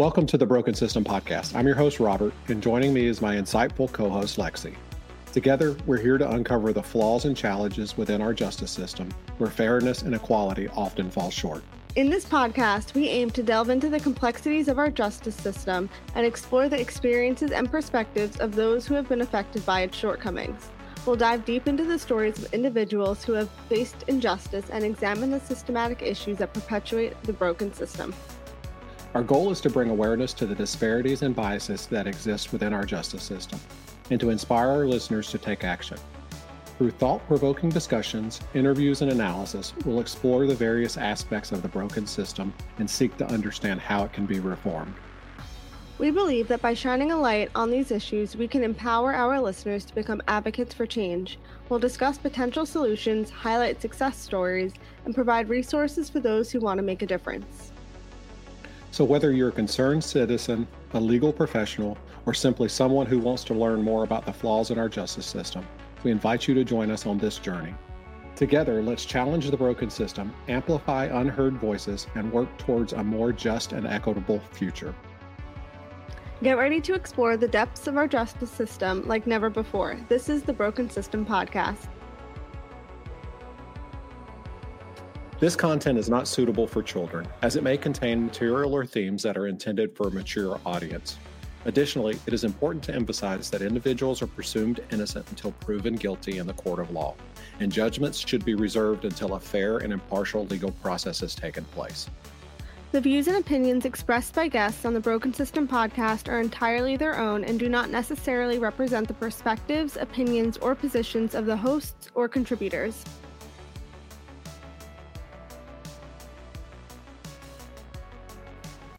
Welcome to the Broken System Podcast. I'm your host, Robert, and joining me is my insightful co host, Lexi. Together, we're here to uncover the flaws and challenges within our justice system where fairness and equality often fall short. In this podcast, we aim to delve into the complexities of our justice system and explore the experiences and perspectives of those who have been affected by its shortcomings. We'll dive deep into the stories of individuals who have faced injustice and examine the systematic issues that perpetuate the broken system. Our goal is to bring awareness to the disparities and biases that exist within our justice system and to inspire our listeners to take action. Through thought provoking discussions, interviews, and analysis, we'll explore the various aspects of the broken system and seek to understand how it can be reformed. We believe that by shining a light on these issues, we can empower our listeners to become advocates for change. We'll discuss potential solutions, highlight success stories, and provide resources for those who want to make a difference. So, whether you're a concerned citizen, a legal professional, or simply someone who wants to learn more about the flaws in our justice system, we invite you to join us on this journey. Together, let's challenge the broken system, amplify unheard voices, and work towards a more just and equitable future. Get ready to explore the depths of our justice system like never before. This is the Broken System Podcast. This content is not suitable for children, as it may contain material or themes that are intended for a mature audience. Additionally, it is important to emphasize that individuals are presumed innocent until proven guilty in the court of law, and judgments should be reserved until a fair and impartial legal process has taken place. The views and opinions expressed by guests on the Broken System podcast are entirely their own and do not necessarily represent the perspectives, opinions, or positions of the hosts or contributors.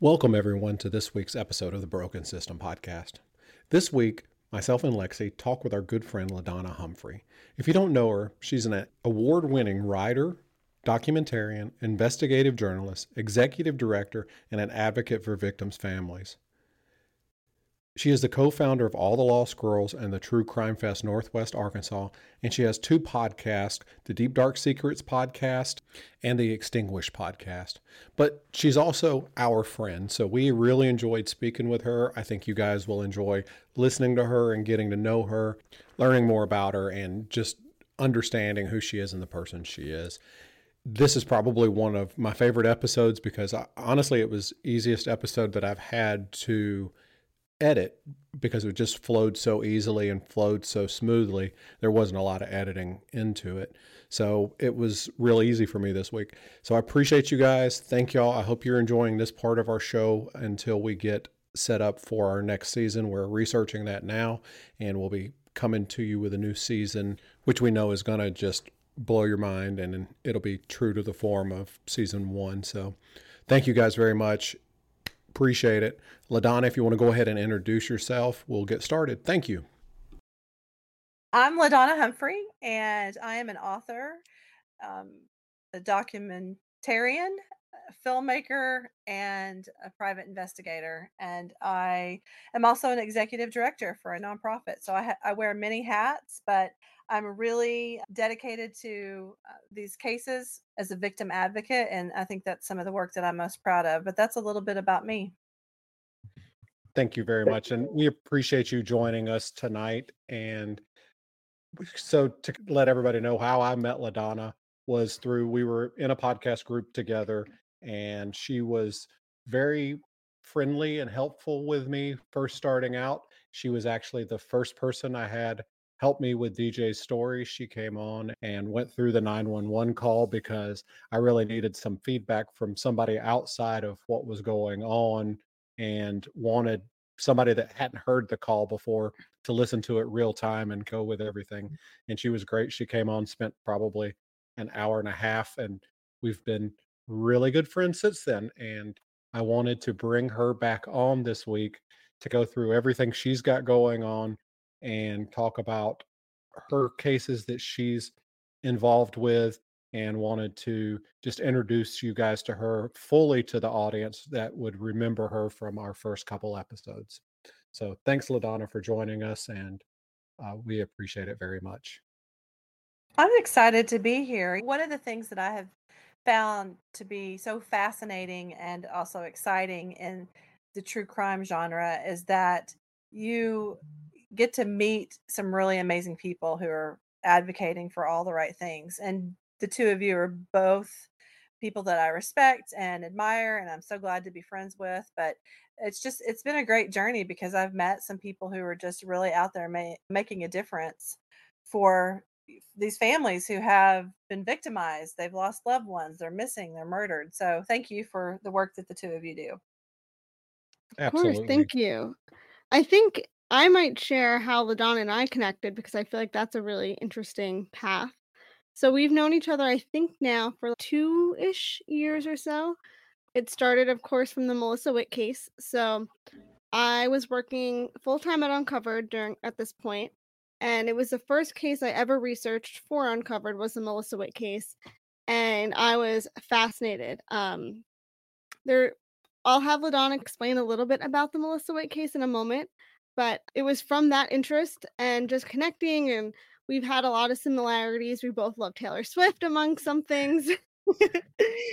Welcome, everyone, to this week's episode of the Broken System Podcast. This week, myself and Lexi talk with our good friend LaDonna Humphrey. If you don't know her, she's an award winning writer, documentarian, investigative journalist, executive director, and an advocate for victims' families. She is the co founder of All the Lost Girls and the True Crime Fest Northwest Arkansas, and she has two podcasts the Deep Dark Secrets podcast and the Extinguished podcast. But she's also our friend, so we really enjoyed speaking with her. I think you guys will enjoy listening to her and getting to know her, learning more about her, and just understanding who she is and the person she is this is probably one of my favorite episodes because I, honestly it was easiest episode that I've had to edit because it just flowed so easily and flowed so smoothly. There wasn't a lot of editing into it. So it was real easy for me this week. So I appreciate you guys. Thank y'all. I hope you're enjoying this part of our show until we get set up for our next season. We're researching that now and we'll be coming to you with a new season, which we know is going to just blow your mind and it'll be true to the form of season one. So thank you guys very much. Appreciate it. LaDonna, if you want to go ahead and introduce yourself, we'll get started. Thank you. I'm LaDonna Humphrey, and I am an author, um, a documentarian, a filmmaker, and a private investigator. And I am also an executive director for a nonprofit. So I, ha- I wear many hats, but I'm really dedicated to uh, these cases as a victim advocate. And I think that's some of the work that I'm most proud of. But that's a little bit about me. Thank you very much. And we appreciate you joining us tonight. And so, to let everybody know how I met LaDonna was through we were in a podcast group together, and she was very friendly and helpful with me first starting out. She was actually the first person I had helped me with DJ's story. She came on and went through the 911 call because I really needed some feedback from somebody outside of what was going on and wanted somebody that hadn't heard the call before to listen to it real time and go with everything. Mm. And she was great. She came on, spent probably an hour and a half, and we've been really good friends since then. And I wanted to bring her back on this week to go through everything she's got going on and talk about her cases that she's involved with and wanted to just introduce you guys to her fully to the audience that would remember her from our first couple episodes. So thanks, LaDonna, for joining us, and uh, we appreciate it very much. I'm excited to be here. One of the things that I have found to be so fascinating and also exciting in the true crime genre is that you get to meet some really amazing people who are advocating for all the right things. And the two of you are both people that I respect and admire, and I'm so glad to be friends with. But it's just, it's been a great journey because I've met some people who are just really out there ma- making a difference for these families who have been victimized. They've lost loved ones, they're missing, they're murdered. So thank you for the work that the two of you do. Of course, thank you. I think I might share how LaDonna and I connected because I feel like that's a really interesting path. So we've known each other, I think, now for two ish years or so. It started, of course, from the Melissa Witt case. So I was working full time at Uncovered during at this point, and it was the first case I ever researched for Uncovered was the Melissa Witt case, and I was fascinated. Um, there, I'll have Ladonna explain a little bit about the Melissa Witt case in a moment, but it was from that interest and just connecting, and we've had a lot of similarities. We both love Taylor Swift, among some things.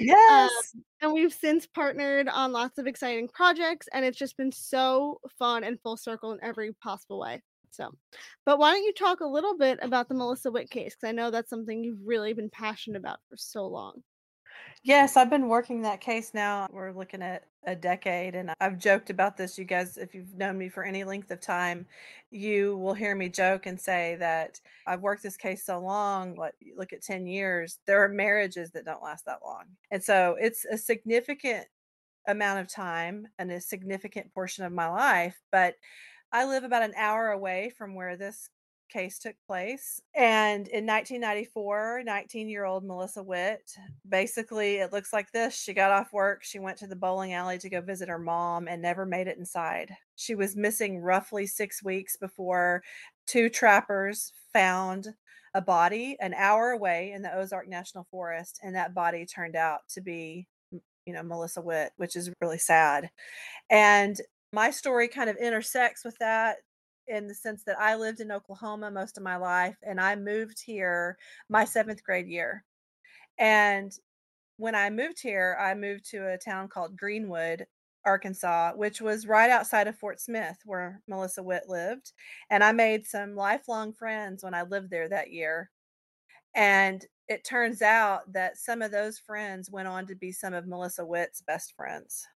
yes. Um, and we've since partnered on lots of exciting projects, and it's just been so fun and full circle in every possible way. So, but why don't you talk a little bit about the Melissa Witt case? Because I know that's something you've really been passionate about for so long. Yes, I've been working that case now. We're looking at a decade, and I've joked about this. You guys, if you've known me for any length of time, you will hear me joke and say that I've worked this case so long. What look at 10 years, there are marriages that don't last that long. And so it's a significant amount of time and a significant portion of my life. But I live about an hour away from where this case took place. And in 1994, 19 year old Melissa Witt, basically, it looks like this. She got off work, she went to the bowling alley to go visit her mom and never made it inside. She was missing roughly six weeks before two trappers found a body an hour away in the Ozark National Forest. And that body turned out to be you know Melissa Witt, which is really sad. And my story kind of intersects with that in the sense that I lived in Oklahoma most of my life and I moved here my seventh grade year. And when I moved here, I moved to a town called Greenwood, Arkansas, which was right outside of Fort Smith, where Melissa Witt lived. And I made some lifelong friends when I lived there that year. And it turns out that some of those friends went on to be some of Melissa Witt's best friends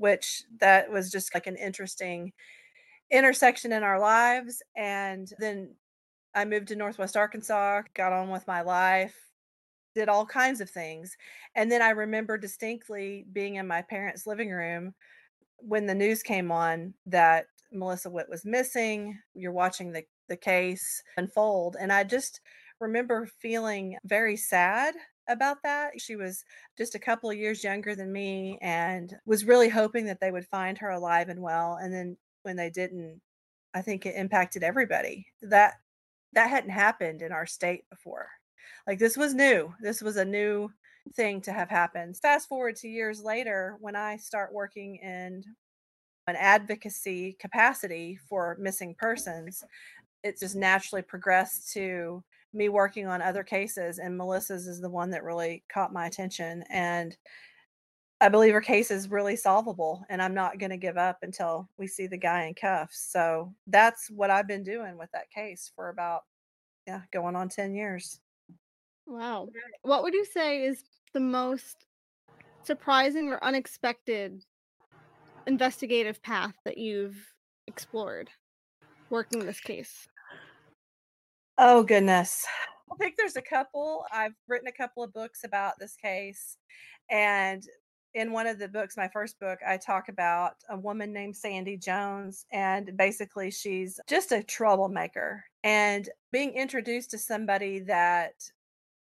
which that was just like an interesting intersection in our lives. And then I moved to Northwest Arkansas, got on with my life, did all kinds of things. And then I remember distinctly being in my parents' living room when the news came on that Melissa Witt was missing. You're watching the, the case unfold. And I just remember feeling very sad about that. She was just a couple of years younger than me and was really hoping that they would find her alive and well. And then when they didn't, I think it impacted everybody. That that hadn't happened in our state before. Like this was new. This was a new thing to have happened. Fast forward to years later when I start working in an advocacy capacity for missing persons, it just naturally progressed to me working on other cases and Melissa's is the one that really caught my attention and I believe her case is really solvable and I'm not going to give up until we see the guy in cuffs. So that's what I've been doing with that case for about yeah, going on 10 years. Wow. What would you say is the most surprising or unexpected investigative path that you've explored working this case? Oh goodness. I think there's a couple. I've written a couple of books about this case. And in one of the books, my first book, I talk about a woman named Sandy Jones. And basically, she's just a troublemaker. And being introduced to somebody that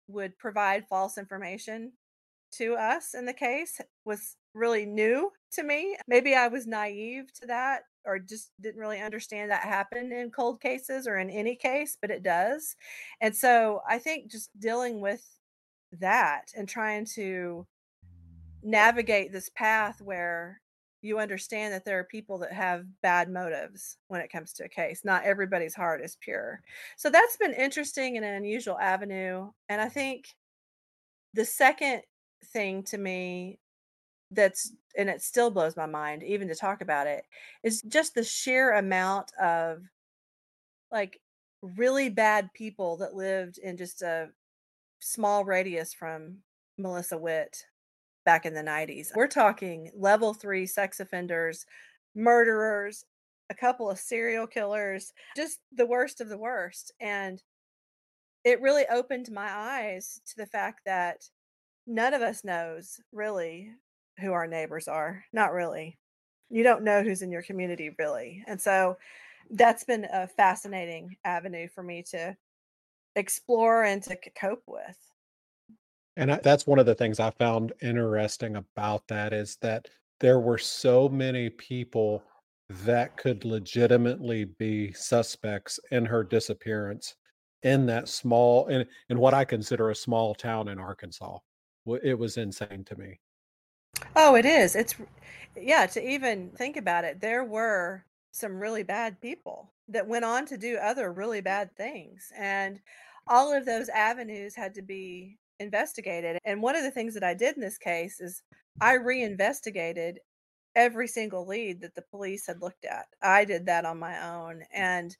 would provide false information to us in the case was really new to me. Maybe I was naive to that or just didn't really understand that happened in cold cases or in any case, but it does. And so I think just dealing with that and trying to navigate this path where you understand that there are people that have bad motives when it comes to a case. Not everybody's heart is pure. So that's been interesting and an unusual avenue. And I think the second thing to me that's and it still blows my mind even to talk about it is just the sheer amount of like really bad people that lived in just a small radius from Melissa Witt back in the 90s. We're talking level 3 sex offenders, murderers, a couple of serial killers, just the worst of the worst and it really opened my eyes to the fact that none of us knows really who our neighbors are. Not really. You don't know who's in your community really. And so that's been a fascinating avenue for me to explore and to cope with. And I, that's one of the things I found interesting about that is that there were so many people that could legitimately be suspects in her disappearance in that small in in what I consider a small town in Arkansas. It was insane to me. Oh, it is. It's yeah, to even think about it, there were some really bad people that went on to do other really bad things. And all of those avenues had to be investigated. And one of the things that I did in this case is I reinvestigated every single lead that the police had looked at. I did that on my own. And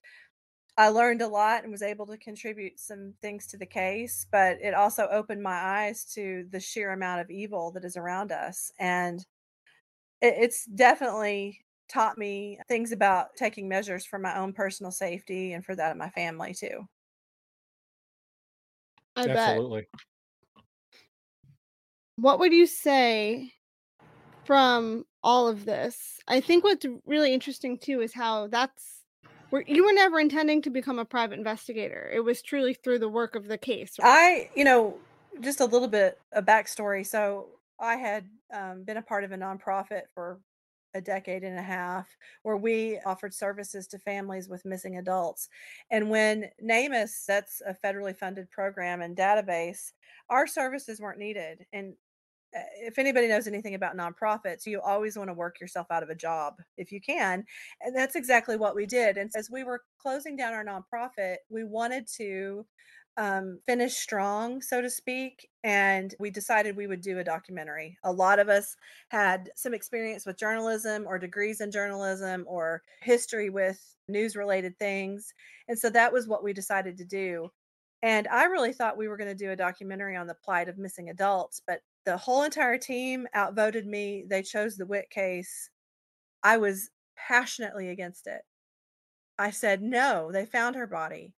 I learned a lot and was able to contribute some things to the case, but it also opened my eyes to the sheer amount of evil that is around us. And it's definitely taught me things about taking measures for my own personal safety and for that of my family too. I Absolutely. bet. What would you say from all of this? I think what's really interesting too is how that's were you were never intending to become a private investigator. It was truly through the work of the case. I, you know, just a little bit of backstory. So I had um, been a part of a nonprofit for a decade and a half where we offered services to families with missing adults. And when NamUs sets a federally funded program and database, our services weren't needed. And if anybody knows anything about nonprofits, you always want to work yourself out of a job if you can. And that's exactly what we did. And as we were closing down our nonprofit, we wanted to um, finish strong, so to speak. And we decided we would do a documentary. A lot of us had some experience with journalism or degrees in journalism or history with news related things. And so that was what we decided to do. And I really thought we were going to do a documentary on the plight of missing adults, but the whole entire team outvoted me. They chose the Witt case. I was passionately against it. I said, no, they found her body.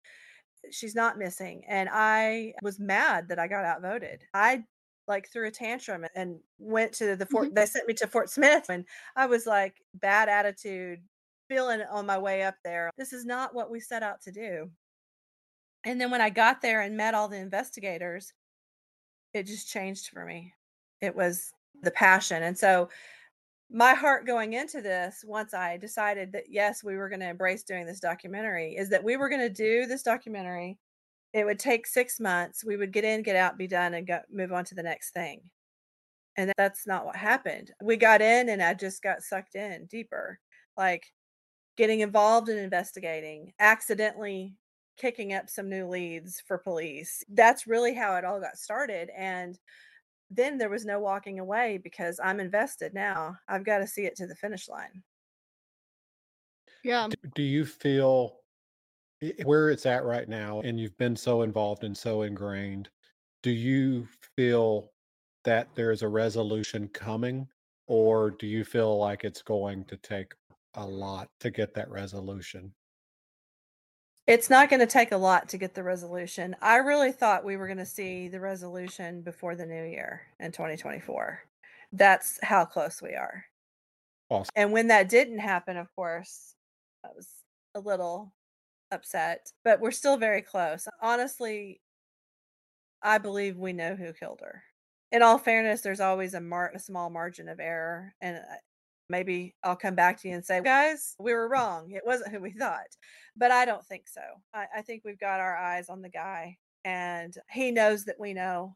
She's not missing. And I was mad that I got outvoted. I like threw a tantrum and went to the fort. Mm-hmm. They sent me to Fort Smith and I was like, bad attitude, feeling on my way up there. This is not what we set out to do. And then when I got there and met all the investigators, it just changed for me. It was the passion. And so my heart going into this, once I decided that yes, we were going to embrace doing this documentary, is that we were going to do this documentary. It would take six months. We would get in, get out, be done, and go move on to the next thing. And that's not what happened. We got in, and I just got sucked in deeper, like getting involved in investigating, accidentally kicking up some new leads for police. That's really how it all got started. And then there was no walking away because I'm invested now. I've got to see it to the finish line. Yeah. Do you feel where it's at right now and you've been so involved and so ingrained, do you feel that there's a resolution coming or do you feel like it's going to take a lot to get that resolution? It's not going to take a lot to get the resolution. I really thought we were going to see the resolution before the new year in 2024. That's how close we are. Awesome. And when that didn't happen, of course, I was a little upset, but we're still very close. Honestly, I believe we know who killed her. In all fairness, there's always a, mar- a small margin of error, and uh, maybe I'll come back to you and say, guys, we were wrong. It wasn't who we thought. But I don't think so. I, I think we've got our eyes on the guy and he knows that we know.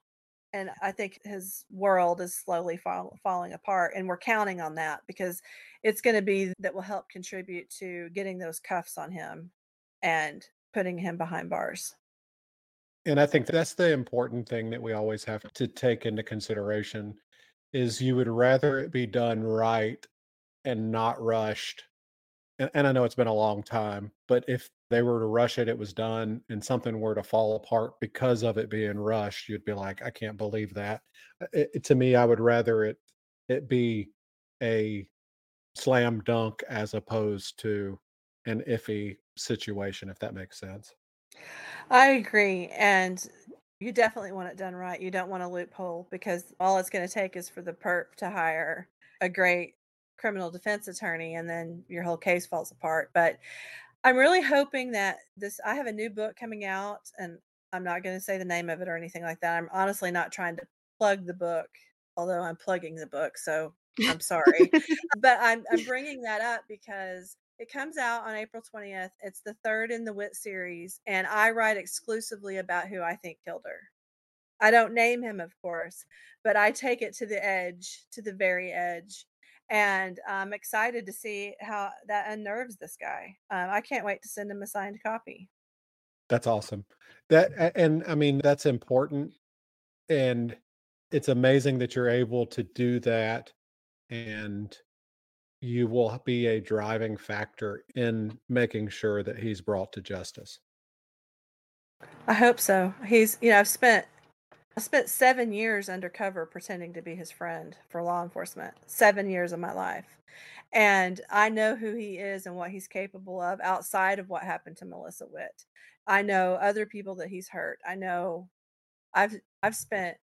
And I think his world is slowly fall, falling apart. And we're counting on that because it's going to be that will help contribute to getting those cuffs on him and putting him behind bars. And I think that's the important thing that we always have to take into consideration is you would rather it be done right and not rushed. And, and I know it's been a long time, but if they were to rush it, it was done, and something were to fall apart because of it being rushed, you'd be like, I can't believe that. Uh, it, to me, I would rather it it be a slam dunk as opposed to an iffy situation, if that makes sense. I agree. And you definitely want it done right. You don't want a loophole because all it's going to take is for the perp to hire a great criminal defense attorney and then your whole case falls apart. But I'm really hoping that this I have a new book coming out and I'm not going to say the name of it or anything like that. I'm honestly not trying to plug the book, although I'm plugging the book. So I'm sorry. but I'm I'm bringing that up because it comes out on April 20th. It's the third in the Witt series, and I write exclusively about who I think killed her. I don't name him, of course, but I take it to the edge, to the very edge. And I'm excited to see how that unnerves this guy. Um, I can't wait to send him a signed copy. That's awesome. That and I mean that's important, and it's amazing that you're able to do that and you will be a driving factor in making sure that he's brought to justice. I hope so. He's, you know, I've spent I spent 7 years undercover pretending to be his friend for law enforcement. 7 years of my life. And I know who he is and what he's capable of outside of what happened to Melissa Witt. I know other people that he's hurt. I know I've I've spent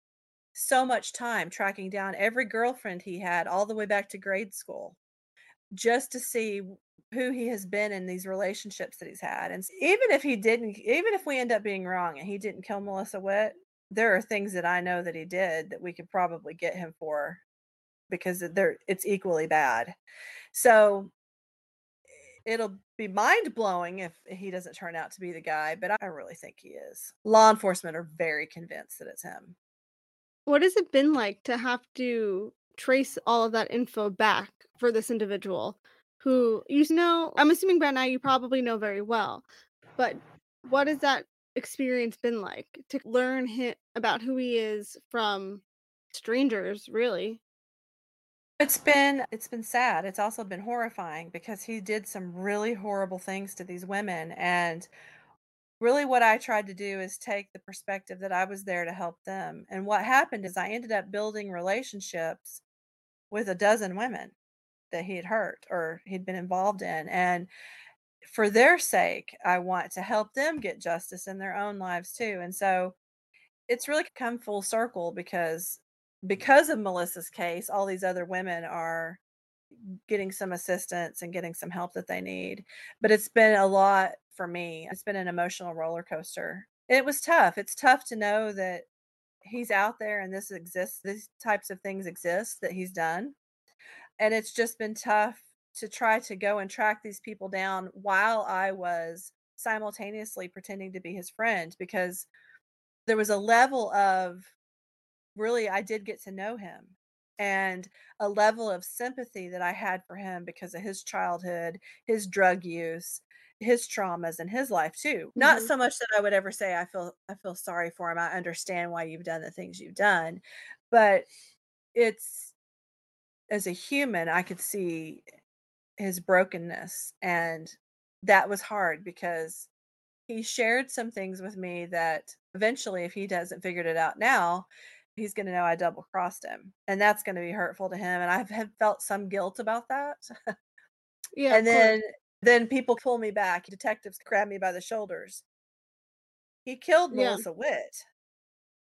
so much time tracking down every girlfriend he had all the way back to grade school just to see who he has been in these relationships that he's had. And even if he didn't, even if we end up being wrong and he didn't kill Melissa Witt, there are things that I know that he did that we could probably get him for because they're it's equally bad. So it'll be mind blowing if he doesn't turn out to be the guy, but I really think he is. Law enforcement are very convinced that it's him. What has it been like to have to trace all of that info back for this individual who you know, I'm assuming by now you probably know very well, but what is that experience been like to learn him, about who he is from strangers, really? It's been it's been sad. It's also been horrifying because he did some really horrible things to these women and really what I tried to do is take the perspective that I was there to help them. And what happened is I ended up building relationships with a dozen women that he had hurt or he'd been involved in. And for their sake, I want to help them get justice in their own lives too. And so it's really come full circle because because of Melissa's case, all these other women are getting some assistance and getting some help that they need. But it's been a lot for me. It's been an emotional roller coaster. It was tough. It's tough to know that he's out there and this exists, these types of things exist that he's done. And it's just been tough to try to go and track these people down while I was simultaneously pretending to be his friend because there was a level of really I did get to know him and a level of sympathy that I had for him because of his childhood, his drug use, his traumas in his life too. Mm-hmm. Not so much that I would ever say I feel I feel sorry for him. I understand why you've done the things you've done, but it's as a human I could see his brokenness and that was hard because he shared some things with me that eventually if he doesn't figured it out now he's going to know I double crossed him and that's going to be hurtful to him and I've had felt some guilt about that. yeah. And then then people pull me back. Detectives grab me by the shoulders. He killed yeah. Melissa Witt.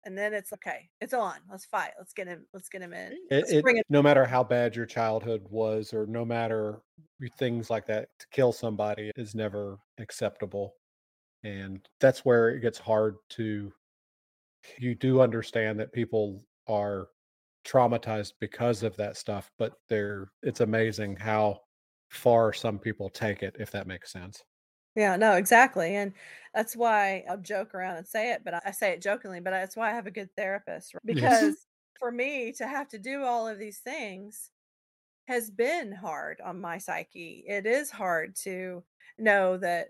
And then it's okay. It's on. Let's fight. Let's get him. Let's get him in. It, it, no matter how bad your childhood was, or no matter things like that, to kill somebody is never acceptable, and that's where it gets hard to. You do understand that people are traumatized because of that stuff, but they're. It's amazing how far some people take it, if that makes sense. Yeah, no, exactly. And that's why I'll joke around and say it, but I say it jokingly, but that's why I have a good therapist because yes. for me to have to do all of these things has been hard on my psyche. It is hard to know that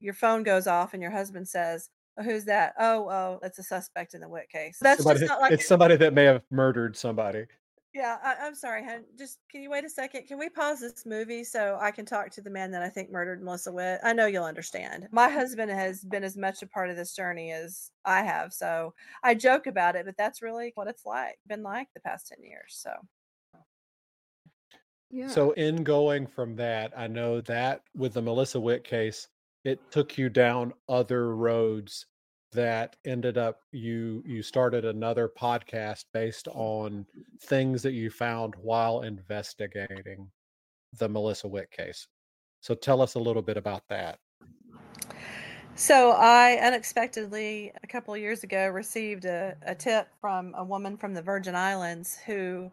your phone goes off and your husband says, oh, "Who's that?" "Oh, oh, that's a suspect in the Witt case." That's somebody, just not like it's somebody that may have murdered somebody. Yeah, I, I'm sorry, hon. Just can you wait a second? Can we pause this movie so I can talk to the man that I think murdered Melissa Witt? I know you'll understand. My mm-hmm. husband has been as much a part of this journey as I have, so I joke about it, but that's really what it's like, been like the past 10 years. So Yeah. So, in going from that, I know that with the Melissa Witt case, it took you down other roads that ended up you you started another podcast based on things that you found while investigating the Melissa Witt case. So tell us a little bit about that. So I unexpectedly, a couple of years ago, received a, a tip from a woman from the Virgin Islands who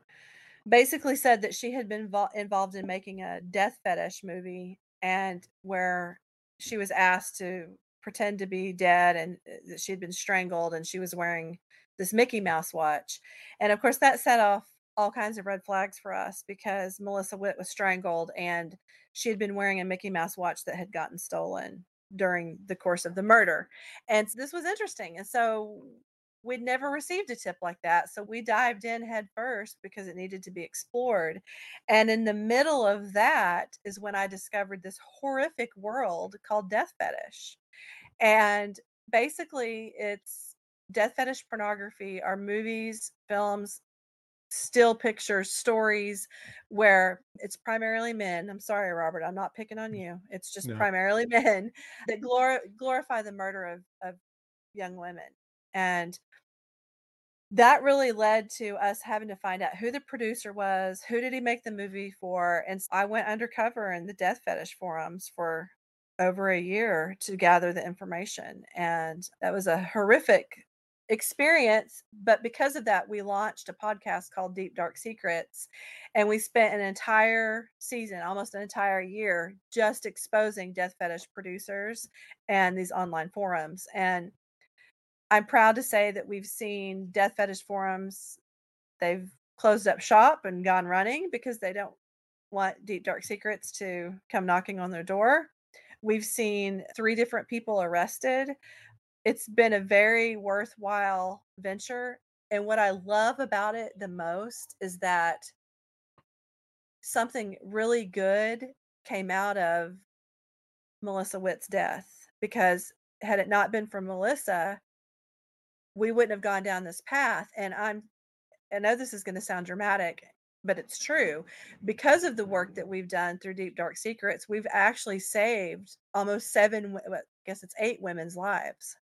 basically said that she had been vol- involved in making a death fetish movie and where she was asked to pretend to be dead and uh, that she had been strangled and she was wearing this Mickey Mouse watch. And of course, that set off all kinds of red flags for us because Melissa Witt was strangled and she had been wearing a Mickey Mouse watch that had gotten stolen during the course of the murder. And this was interesting. And so we'd never received a tip like that. So we dived in head first because it needed to be explored. And in the middle of that is when I discovered this horrific world called death fetish. And basically, it's death fetish pornography are movies, films, still pictures, stories where it's primarily men. I'm sorry, Robert, I'm not picking on mm. you. It's just No. primarily men that glor- glorify the murder of, of young women. And that really led to us having to find out who the producer was, who did he make the movie for. And I went undercover in the death fetish forums for over a year to gather the information. And that was a horrific experience. But because of that, we launched a podcast called Deep Dark Secrets. And we spent an entire season, almost an entire year, just exposing death fetish producers and these online forums. And I'm proud to say that we've seen death fetish forums, they've closed up shop and gone running because they don't want Deep Dark Secrets to come knocking on their door. We've seen three different people arrested. It's been a very worthwhile venture. And what I love about it the most is that something really good came out of Melissa Witt's death because had it not been for Melissa, we wouldn't have gone down this path. And I'm, I know this is going to sound dramatic, but it's true. Because of the work that we've done through Deep Dark Secrets, we've actually saved almost seven, wo- I guess it's eight women's lives.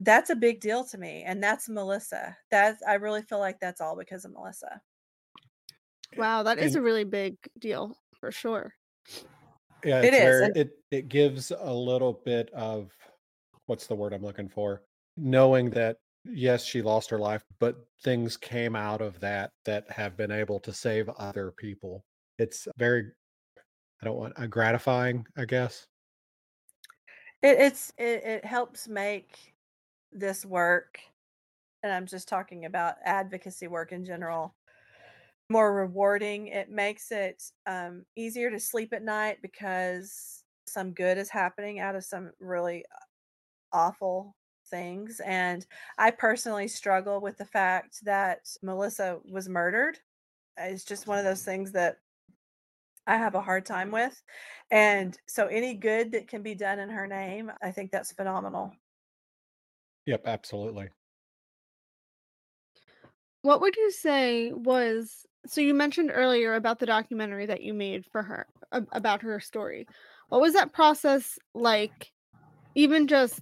That's a big deal to me. And that's Melissa. That's, I really feel like that's all because of Melissa. Eh, wow, that is and- a really big deal for sure. Yeah, It it's very and- it it gives a little bit of what's the word I'm looking for? Knowing that yes, she lost her life, but things came out of that that have been able to save other people. It's very I don't want uh, gratifying, I guess. It, it's it, it helps make this work, and I'm just talking about advocacy work in general, more rewarding. It makes it um, easier to sleep at night because some good is happening out of some really awful things. And I personally struggle with the fact that Melissa was murdered. It's just one of those mm-hmm. things that I have a hard time with. And so any good that can be done in her name, I think that's phenomenal. Yep, absolutely. What would you say was so you mentioned earlier about the documentary that you made for her about her story. What was that process like even just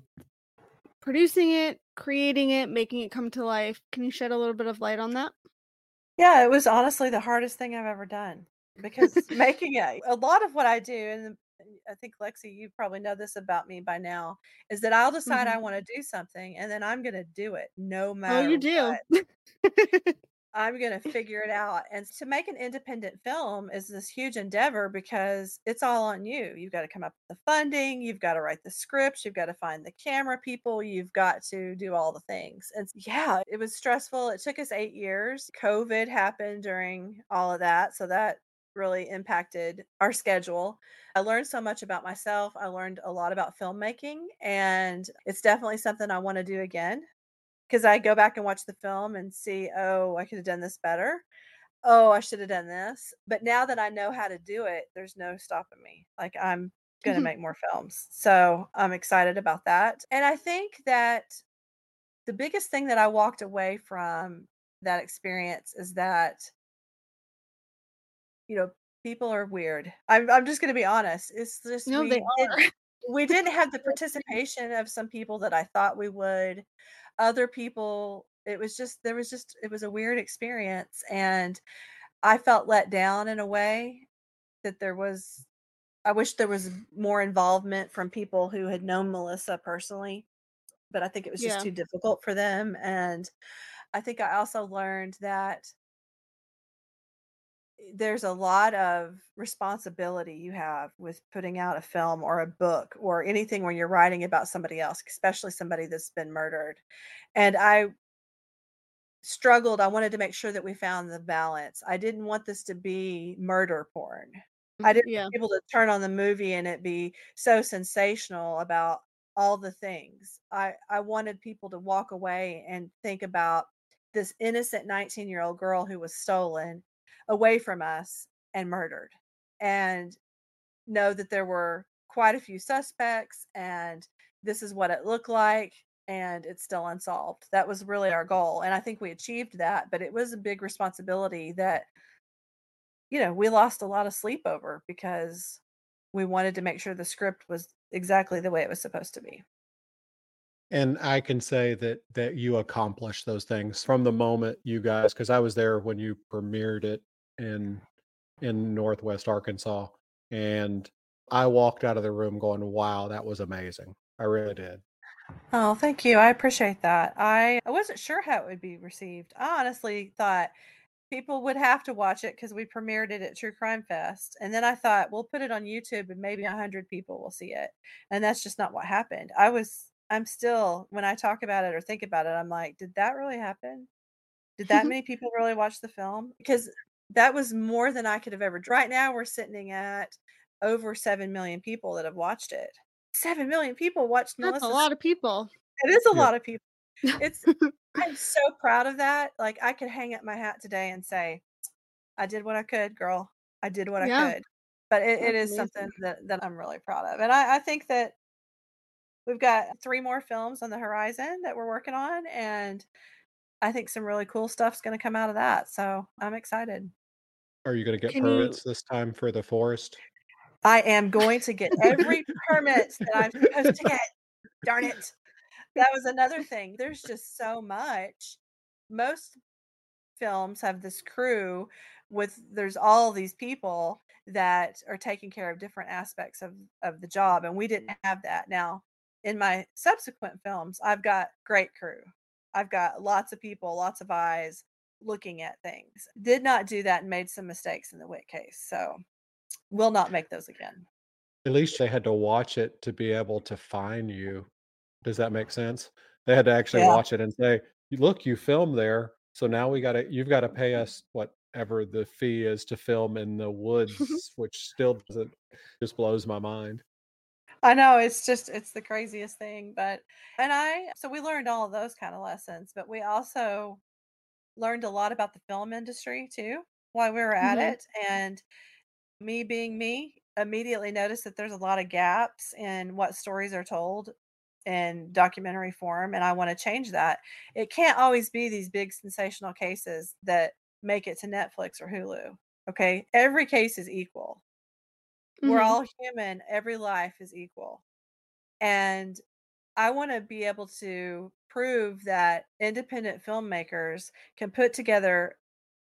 producing it, creating it, making it come to life? Can you shed a little bit of light on that? Yeah, it was honestly the hardest thing I've ever done because making it a lot of what I do, and I think Lexi, you probably know this about me by now, is that I'll decide I want to do something and then I'm going to do it no Mm-hmm. Oh, matter you do. I'm going to figure it out. And to make an independent film is this huge endeavor because it's all on you. You've got to come up with the funding, you've got to write the scripts, you've got to find the camera people, you've got to do all the things. And yeah, it was stressful. It took us eight years. COVID happened during all of that. So that really impacted our schedule. I learned so much about myself. I learned a lot about filmmaking, and it's definitely something I want to do again because I go back and watch the film and see, oh, I could have done this better. oh, I should have done this. But now that I know how to do it, there's no stopping me. Like I'm going to mm-hmm. make more films. So I'm excited about that. And I think that the biggest thing that I walked away from that experience is that, you know, people are weird. I'm, I'm just going to be honest. It's just, No, we, they are. we didn't have the participation of some people that I thought we would. Other people, it was just, there was just, it was a weird experience. And I felt let down in a way that there was I wish there was more involvement from people who had known Melissa personally, but I think it was just Yeah. too difficult for them. And I think I also learned that Eh, there's a lot of responsibility you have with putting out a film or a book or anything when you're writing about somebody else, especially somebody that's been murdered. And I struggled. I wanted to make sure that we found the balance. I didn't want this to be murder porn. I mm, didn't Yeah. want people to turn on the movie and it be so sensational about all the things. I I wanted people to walk away and think about this innocent 19-year-old girl who was stolen away from us and murdered. And know that there were quite a few suspects and this is what it looked like and it's still unsolved. That was really our goal and I think we achieved that, but it was a big responsibility that you know, we lost a lot of sleep over because we wanted to make sure the script was exactly the way it was supposed to be. And I can say that that you accomplished those things from the moment you guys because I was there when you premiered it in in Northwest Arkansas, and I walked out of the room going, "Wow, that was amazing." I really did. Oh, thank you. I appreciate that. I I wasn't sure how it would be received. I honestly thought people would have to watch it because we premiered it at True Crime Fest. And then I thought, we'll put it on YouTube and maybe a hundred people will see it. And that's just not what happened. I was I'm still when I talk about it or think about it, I'm like, did that really happen? Did that many people really watch the film? Because that was more than I could have ever right now we're sitting at over 7 million people that have watched it. 7 million people watched That's Melissa a lot of people. it is a Yeah. lot of people. It's I'm so proud of that. Like I could hang up my hat today and say, I did what I could, girl. I did what Yeah. I could. But it, it is amazing. something that, that I'm really proud of. And I, I think that we've got three more films on the horizon that we're working on. And I think some really cool stuff's gonna come out of that. So I'm excited. Are you gonna get Can you permits this time for the forest? I am going to get every permit that I'm supposed to get. Darn it. That was another thing. There's just so much. Most films have this crew with there's all these people that are taking care of different aspects of of the job and we didn't have that. Now, in my subsequent films, I've got great crew. I've got lots of people, lots of eyes looking at things. Did not do that and made some mistakes in the Witt case. So, will not make those again. At least they had to watch it to be able to fine you. Does that make sense? They had to actually Yeah. watch it and say, "Look, you filmed there, so now we gotta you've gotta pay mm-hmm. us whatever the fee is to film in the woods," which still doesn't just blows my mind. I know it's just it's the craziest thing, but and I so we learned all of those kind of lessons, but we also learned a lot about the film industry too while we were at Mhm. it. And me being me, immediately noticed that there's a lot of gaps in what stories are told in documentary form, and I want to change that. It can't always be these big sensational cases that make it to Netflix or Hulu. Okay, every case is equal. We're Mhm. all human. Every life is equal. And I want to be able to prove that independent filmmakers can put together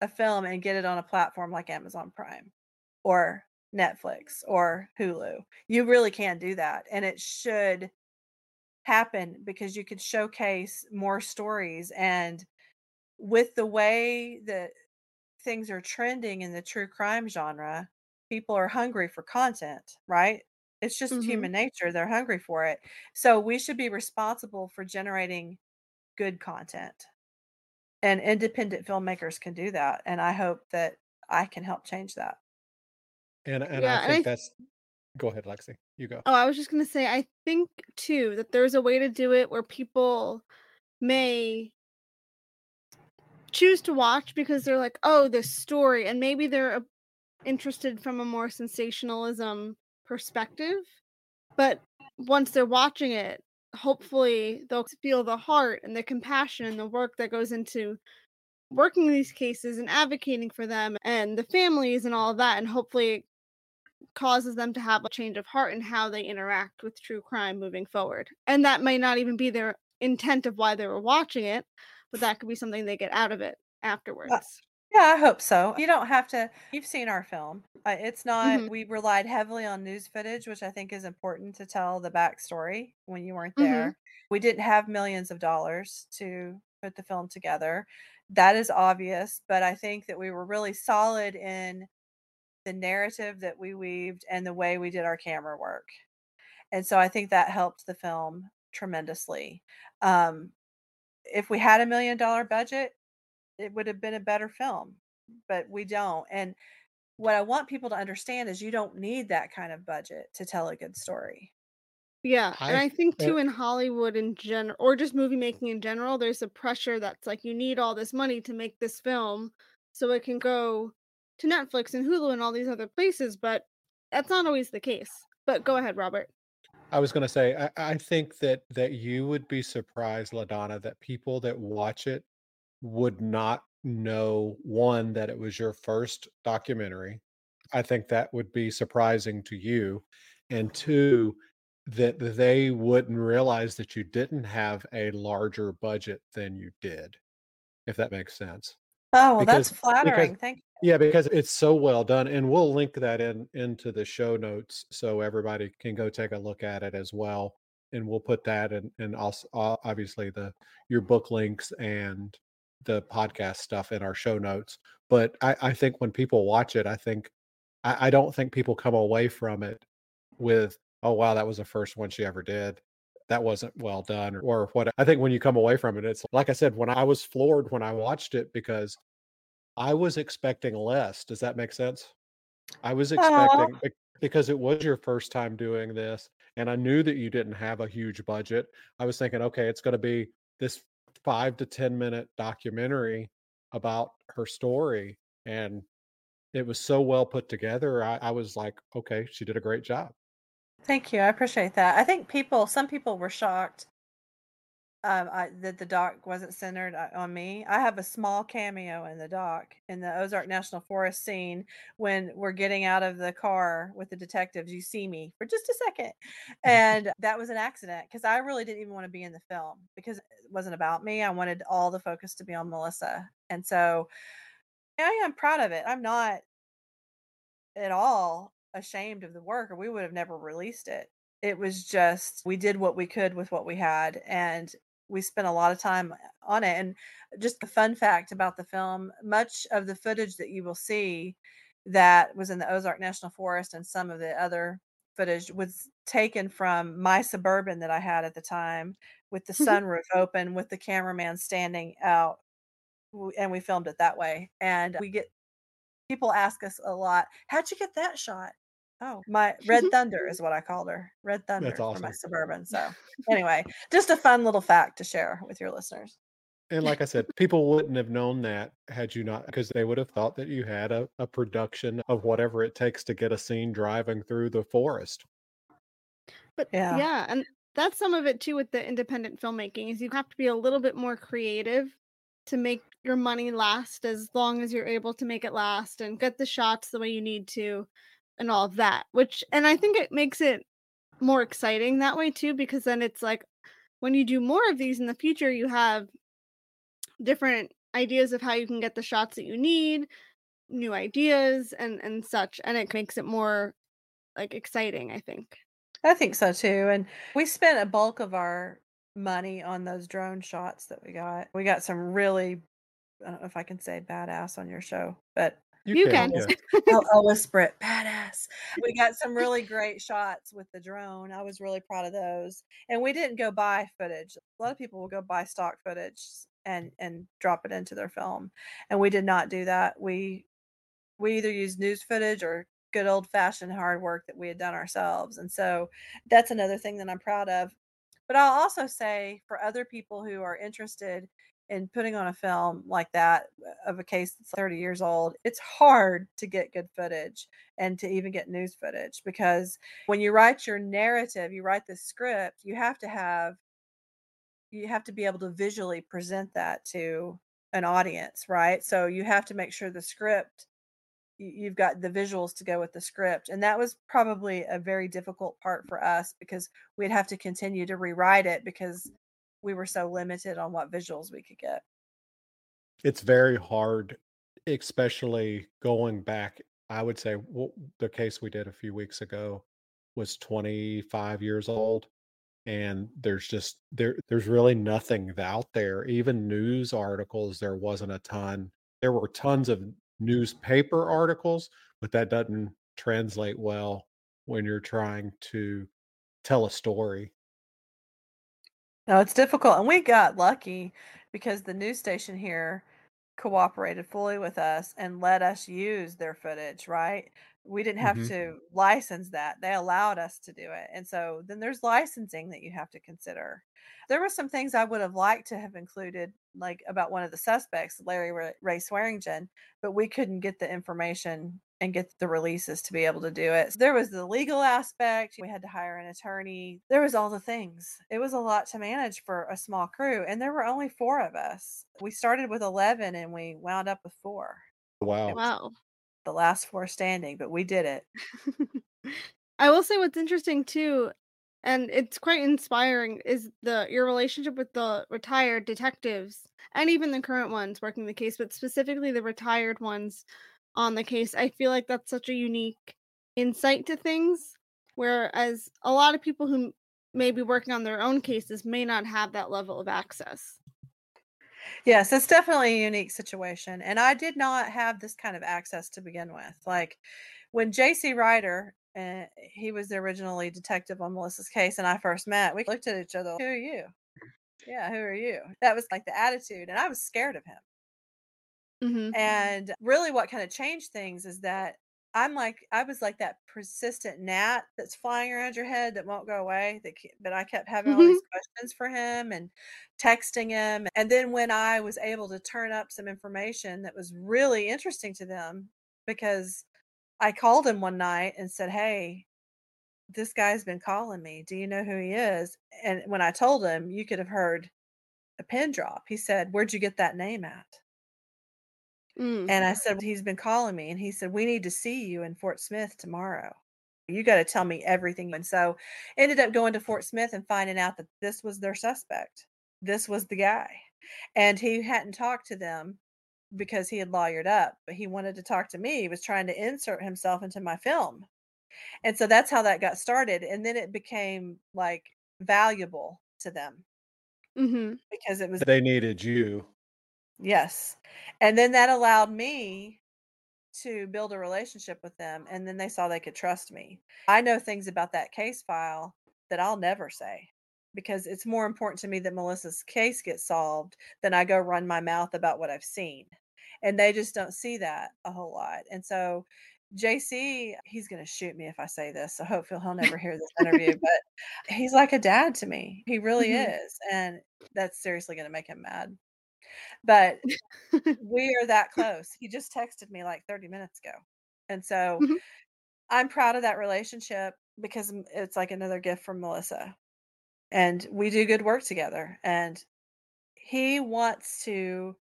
a film and get it on a platform like Amazon Prime or Netflix or Hulu. You really can do that. And it should happen because you could showcase more stories. And with the way that things are trending in the true crime genre, people are hungry for content, right? It's just Mhm. human nature. They're hungry for it. So we should be responsible for generating good content. And independent filmmakers can do that. And I hope that I can help change that. And and Yeah, I and I think th- that's Go ahead, Lexi. You go. Oh, I was just gonna say, I think too that there's a way to do it where people may choose to watch because they're like, oh, this story, and maybe they're uh, interested from a more sensationalism perspective. But once they're watching it, hopefully they'll feel the heart and the compassion and the work that goes into working these cases and advocating for them and the families and all of that and hopefully it causes them to have a change of heart in how they interact with true crime moving forward and that may not even be their intent of why they were watching it but that could be something they get out of it uh, afterwards Yeah, I hope so. You don't have to. You've seen our film. Uh, it's not. Mhm. We relied heavily on news footage, which I think is important to tell the backstory when you weren't Mhm. there. We didn't have millions of dollars to put the film together. That is obvious, but I think that we were really solid in the narrative that we weaved and the way we did our camera work. And so I think that helped the film tremendously. Um, if we had a million dollar budget, it would have been a better film, but we don't. And what I want people to understand is you don't need that kind of budget to tell a good story. Yeah, and I- I think too in Hollywood in general, or just movie making in general, there's a pressure that's like you need all this money to make this film so it can go to Netflix and Hulu and all these other places, but that's not always the case. But go ahead, Robert. I was going to say, I, I think that that you would be surprised, Ladonna, that people that watch it would not know one that it was your first documentary. I think that would be surprising to you, and two, that they wouldn't realize that you didn't have a larger budget than you did, if that makes sense. Oh, well, Because- that's flattering. Thank you. Yeah, because it's so well done, and we'll link that in into the show notes so everybody can go take a look at it as well. And we'll put that and and also obviously the your book links and the podcast stuff in our show notes. But I, I think when people watch it, I think I, I don't think people come away from it with oh wow that was the first one she ever did. That wasn't well done or, or what i think when you come away from it it's like i said when i was floored when i watched it because i was expecting less. Does that make sense? I was expecting bec- because it was your first time doing this and i knew that you didn't have a huge budget. I was thinking okay it's going to be this five to ten minute documentary about her story and it was so well put together I, I was like okay she did a great job Thank you. I appreciate that. I think people, some people were shocked um, I, that the doc wasn't centered uh, on me. I have a small cameo in the doc in the Ozark National Forest scene when we're getting out of the car with the detectives. You see me for just a second. And that was an accident because I really didn't even want to be in the film because it wasn't about me. I wanted all the focus to be on Melissa. And so I am proud of it. I'm not at all ashamed of the work or we would have never released it. It was just we did what we could with what we had and we spent a lot of time uh, on it and just the fun fact about the film much of the footage that you will see that was in the Ozark National Forest and some of the other footage was taken from my suburban that I had at the time with the mm-hmm. sunroof open with the cameraman standing out and we filmed it that way and we get people ask us a lot how'd you get that shot oh my red thunder is what i called her red thunder for my suburban so anyway just a fun little fact to share with your listeners. And like i said people wouldn't have known that had you not because they would have thought that you had a, a production of whatever it takes to get a scene driving through the forest. But Yeah. yeah, and that's some of it too with the independent filmmaking is you have to be a little bit more creative to make your money last as long as you're able to make it last and get the shots the way you need to and all of that. Which and I think it makes it more exciting that way too because then it's like when you do more of these in the future you have different ideas of how you can get the shots that you need, new ideas and and such and it makes it more like exciting, I think. i think so too and we spent a bulk of our money on those drone shots that we got we got some really i don't know if i can say badass on your show but You can. yeah. I'll, I'll whisper it. Badass. We got some really great shots with the drone. I was really proud of those. And we didn't go buy footage. A lot of people will go buy stock footage and and drop it into their film. And we did not do that. We we either used news footage or good old fashioned hard work that we had done ourselves. And so that's another thing that I'm proud of. But I'll also say for other people who are interested in putting on a film like that uh, of a case that's 30 years old, it's hard to get good footage and to even get news footage because when you write your narrative, you write the script, you have to have you have to be able to visually present that to an audience, right? So you have to make sure the script you've got the visuals to go with the script and that was probably a very difficult part for us because we'd have to continue to rewrite it because we were so limited on what visuals we could get. It's very hard especially going back i would say well, the case we did a few weeks ago was 25 years old and there's just there there's really nothing out there. Even news articles there wasn't a ton. There were tons of newspaper articles, but that doesn't translate well when you're trying to tell a story. No, it's difficult. And we got lucky because the news station here cooperated fully with us and let us use their footage, right? We didn't have hmm to license that. They allowed us to do it. And so then there's licensing that you have to consider. There were some things I would have liked to have included, like about one of the suspects, Larry Ray Swearingen, but we couldn't get the information and get the releases to be able to do it. There was the legal aspect. We had to hire an attorney. There was all the things. It was a lot to manage for a small crew. And there were only four of us. We started with 11 and we wound up with four. Wow. Wow. The last four standing, but we did it. I will say what's interesting too, and it's quite inspiring, is the your relationship with the retired detectives and even the current ones working the case, but specifically the retired ones on the case. I feel like that's such a unique insight to things, whereas a lot of people who may be working on their own cases may not have that level of access. Yes, it's definitely a unique situation. And I did not have this kind of access to begin with. Like when JC Ryder, uh, he was the original lead detective on Melissa's case, and I first met, we looked at each other, who are you? Yeah, who are you? That was like the attitude. And I was scared of him. Mm-hmm. And really, what kind of changed things is that I'm like, I was like that persistent gnat that's flying around your head that won't go away. That, but I kept having all these questions for him and texting him. And then when I was able to turn up some information that was really interesting to them, because I called him one night and said, Hey, this guy's been calling me. Do you know who he is? And when I told him, you could have heard a pin drop. He said, Where'd you get that name at? Mm. And I said, He's been calling me. And he said, We need to see you in Fort Smith tomorrow. You got to tell me everything. And so ended up going to Fort Smith and finding out that this was their suspect. This was the guy. And he hadn't talked to them because he had lawyered up, but he wanted to talk to me. He was trying to insert himself into my film. And so that's how that got started. And then it became like valuable to them Mm-hmm. because it was They needed you. Yes. And then that allowed me to build a relationship with them. And then they saw they could trust me. I know things about that case file that I'll never say because it's more important to me that Melissa's case gets solved than I go run my mouth about what I've seen. And they just don't see that a whole lot. And so JC, he's going to shoot me if I say this. So hopefully he'll never hear this interview, but he's like a dad to me. He really Mhm. is. And that's seriously going to make him mad. But we are that close. He just texted me like 30 minutes ago. And so Mhm. I'm proud of that relationship because it's like another gift from Melissa. And we do good work together. And he wants to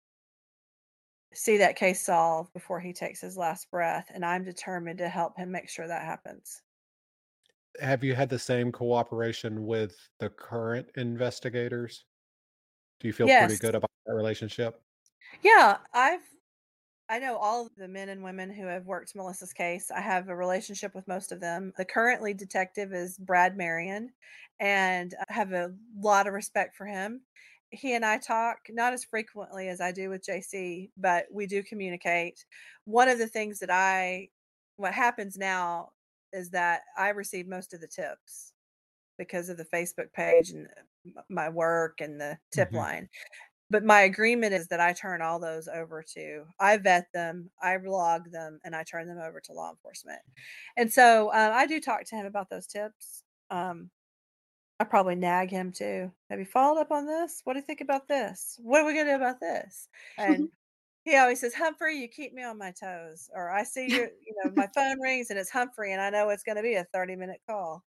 see that case solved before he takes his last breath. And I'm determined to help him make sure that happens. Have you had the same cooperation with the current investigators? Do you feel pretty good about that relationship? Yeah. I've, I know all of the men and women who have worked Melissa's case. I have a relationship with most of them. The current lead detective is Brad Marion, and I have a lot of respect for him. He and I talk not as frequently as I do with JC, but we do communicate. One of the things that I, what happens now is that I receive most of the tips because of the Facebook page and my work and the tip Mhm. line but my agreement is that I turn all those over to I vet them, I log them, and I turn them over to law enforcement. And so uh, I do talk to him about those tips. Um, I probably nag him too. Have you followed up on this? What do you think about this? What are we gonna do about this? And he always says, Humphrey, you keep me on my toes. Or I see your, you know, my phone rings and it's Humphrey and I know it's gonna be a 30 minute call.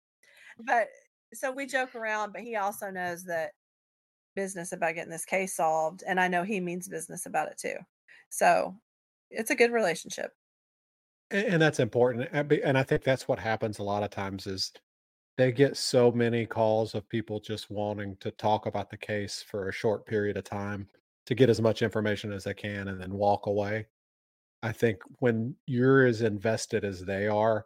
But so we joke around, but he also knows that business about getting this case solved. And I know he means business about it too. So it's a good relationship. And, and that's important. Eh, and I think that's what happens a lot of times is they get so many calls of people just wanting to talk about the case for a short period of time to get as much information as they can and then walk away. I think when you're as invested as they are,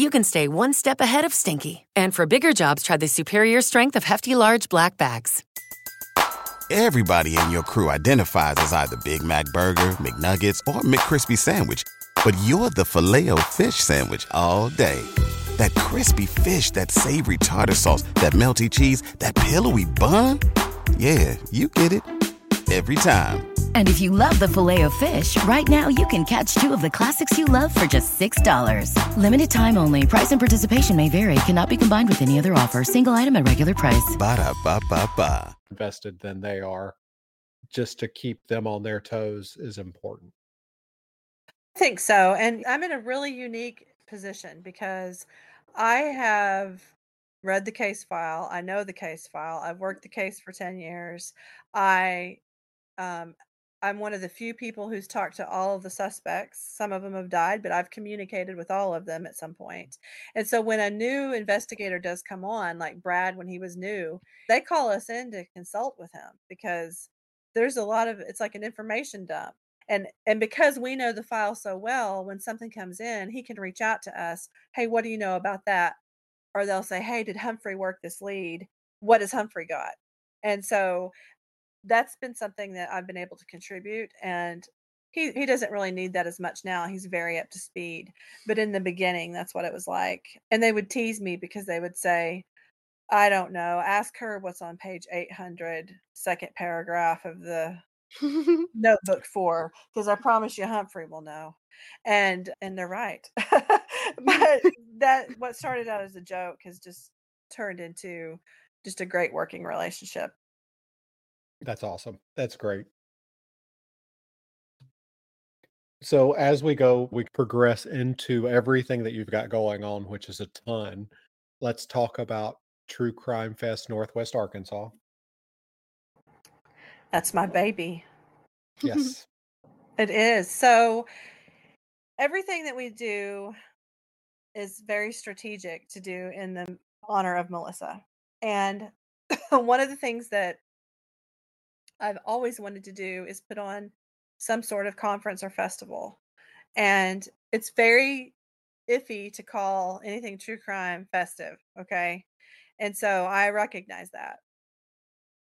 you can stay one step ahead of stinky. And for bigger jobs, try the superior strength of Hefty Large Black Bags. Everybody in your crew identifies as either Big Mac Burger, McNuggets, or McCrispy Sandwich, but you're the filet fish Sandwich all day. That crispy fish, that savory tartar sauce, that melty cheese, that pillowy bun. Yeah, you get it every time. And if you love the filet of fish, right now you can catch two of the classics you love for just $6. Limited time only. Price and participation may vary. Cannot be combined with any other offer. Single item at regular price. Ba da ba ba ba. Invested than they are. Just to keep them on their toes is important. I think so. And I'm in a really unique position because I have read the case file. I know the case file. I've worked the case for 10 years. I um I'm one of the few people who's talked to all of the suspects. Some of them have died, but I've communicated with all of them at some point. And so when a new investigator does come on, like Brad when he was new, they call us in to consult with him because there's a lot of it's like an information dump. And and because we know the file so well, when something comes in, he can reach out to us. Hey, what do you know about that? Or they'll say, Hey, did Humphrey work this lead? What has Humphrey got? And so that's been something that I've been able to contribute and he he doesn't really need that as much now. He's very up to speed. But in the beginning, that's what it was like. And they would tease me because they would say, I don't know, ask her what's on page 800, second paragraph of the notebook for because I promise you Humphrey will know. And and they're right. but that what started out as a joke has just turned into just a great working relationship. That's awesome. That's great. So as we go, we progress into everything that you've got going on, which is a ton. Let's talk about True Crime Fest Northwest Arkansas. That's my baby. Yes. It is. So everything that we do is very strategic to do in the honor of Melissa. And one of the things that I've always wanted to do is put on some sort of conference or festival. And it's very iffy to call anything true crime festive, okay? And so I recognize that.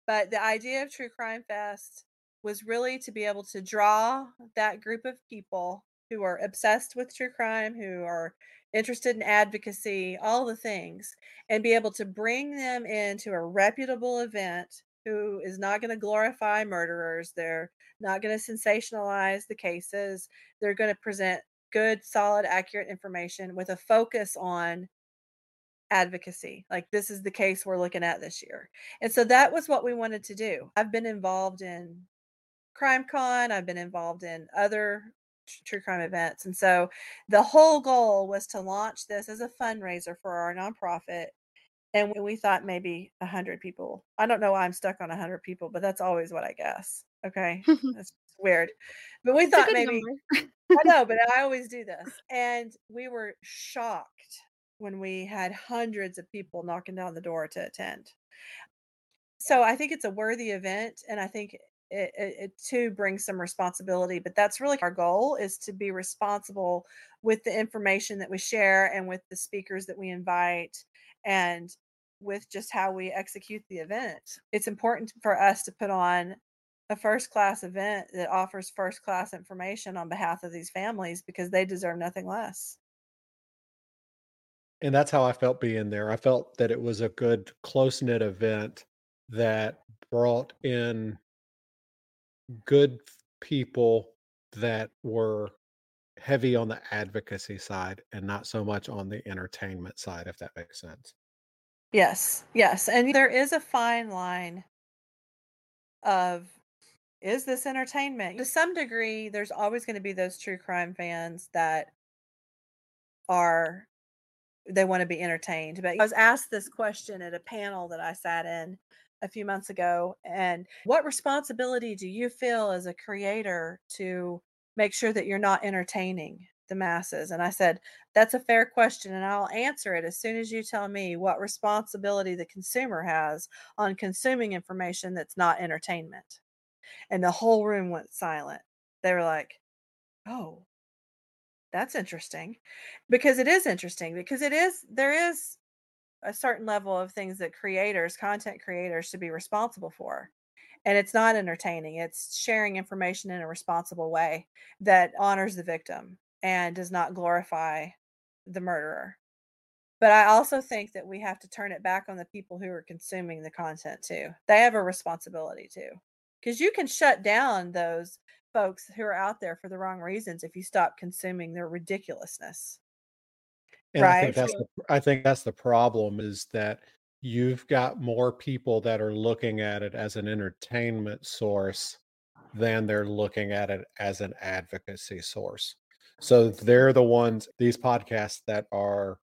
But the idea of True Crime Fest was really to be able to draw that group of people who are obsessed with true crime, who are interested in advocacy, all the things, and be able to bring them into a reputable event who is not going to glorify murderers. They're not going to sensationalize the cases. They're going to present good, solid, accurate information with a focus on advocacy. Like this is the case we're looking at this year. And so that was what we wanted to do. I've been involved in Crime Con, I've been involved in other true crime events. And so the whole goal was to launch this as a fundraiser for our nonprofit and we thought maybe a hundred people. I don't know why I'm stuck on a hundred people, but that's always what I guess. Okay, that's weird. But we It's thought maybe. I know, but I always do this, and we were shocked when we had hundreds of people knocking down the door to attend. So I think it's a worthy event, and I think it, it, it too brings some responsibility. But that's really our goal: is to be responsible with the information that we share and with the speakers that we invite and with just how we execute the event. It's important for us to put on a first class event that offers first class information on behalf of these families because they deserve nothing less. And that's how I felt being there. I felt that it was a good close knit event that brought in good people that were heavy on the advocacy side and not so much on the entertainment side, if that makes sense. Yes, yes. And there is a fine line of is this entertainment? To some degree, there's always going to be those true crime fans that are they want to be entertained. But I was asked this question at a panel that I sat in a few months ago and what responsibility do you feel as a creator to make sure that you're not entertaining the masses? And I said, that's a fair question and I'll answer it as soon as you tell me what responsibility the consumer has on consuming information that's not entertainment. And the whole room went silent. They were like, "Oh, that's interesting." Because it is interesting because it is there is a certain level of things that creators, content creators should be responsible for. And it's not entertaining. It's sharing information in a responsible way that honors the victim and does not glorify the murderer. But I also think that we have to turn it back on the people who are consuming the content too. They have a responsibility too. Because you can shut down those folks who are out there for the wrong reasons if you stop consuming their ridiculousness. And I Right? think that's the I think that's the problem is that you've got more people that are looking at it as an entertainment source than they're looking at it as an advocacy source. So they're the ones these podcasts that are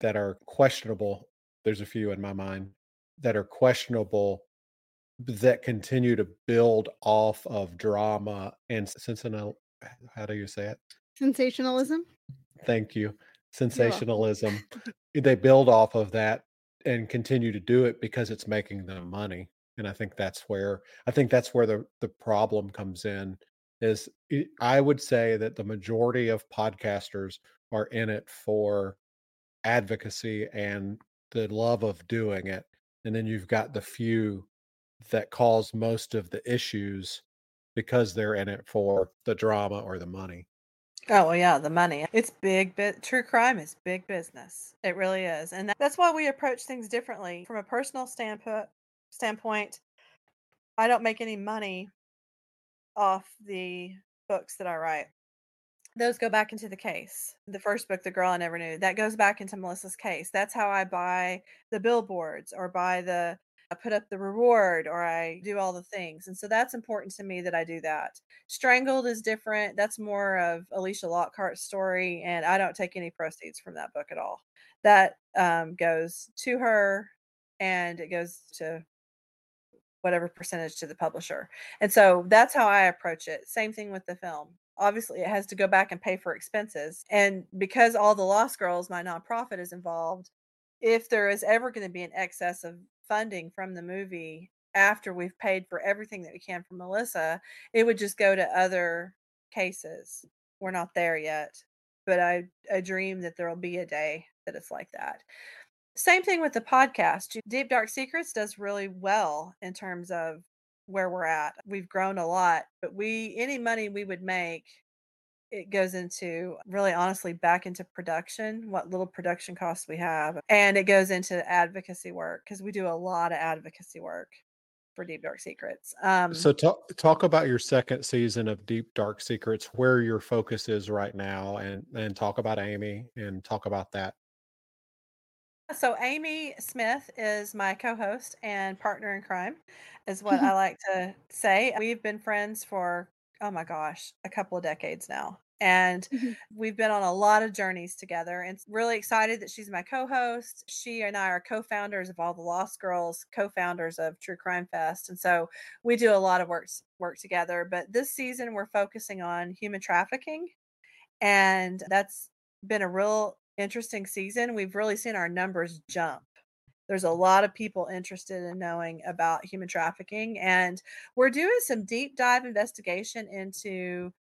that are questionable. There's a few in my mind that are questionable that continue to build off of drama and sensational how do you say it? Sensationalism. Thank you. Sensationalism. They build off of that and continue to do it because it's making them money. And I think that's where I think that's where the the problem comes in is it- I would say that the majority of podcasters are in it for advocacy and the love of doing it. And then you've got the few that cause most of the issues because they're in it for the drama or the money. Oh, well, yeah, the money. It's big bit true crime is big business. It really is. And that- that's why we approach things differently. From a personal standpoint standpoint, I don't make any money off the books that I write. Those go back into the case. The first book, The Girl I Never Knew, that goes back into Melissa's case. That's how I buy the billboards or buy the I put up the reward or I do all the things. And so that's important to me that I do that. Strangled is different. That's more of Alicia Lockhart's story, and I don't take any proceeds from that book at all. That um, goes to her, and it goes to whatever percentage to the publisher. And so that's how I approach it. Same thing with the film. Obviously, it has to go back and pay for expenses. And because all the Lost Girls, my nonprofit, is involved, if there is ever going to be an excess of funding from the movie after we've paid for everything that we can from Melissa, it would just go to other cases. We're not there yet, but I, I dream that there'll be a day that it's like that. Same thing with the podcast. Deep Dark Secrets does really well in terms of where we're at. We've grown a lot, but we any money we would make it goes into really honestly back into production, what little production costs we have, and it goes into advocacy work because we do a lot of advocacy work for Deep Dark Secrets. Um, So talk talk about your second season of Deep Dark Secrets, where your focus is right now, and and talk about Amy and talk about that. So Amy Smith is my co-host and partner in crime, is what I like to say. We've been friends for oh my gosh, a couple of decades now. And Mhm. we've been on a lot of journeys together and really excited that she's my co-host. She and I are co-founders of All the Lost Girls, co-founders of True Crime Fest. And so we do a lot of work work together, but this season we're focusing on human trafficking and that's been a real interesting season. We've really seen our numbers jump. There's a lot of people interested in knowing about human trafficking, and we're doing some deep dive investigation into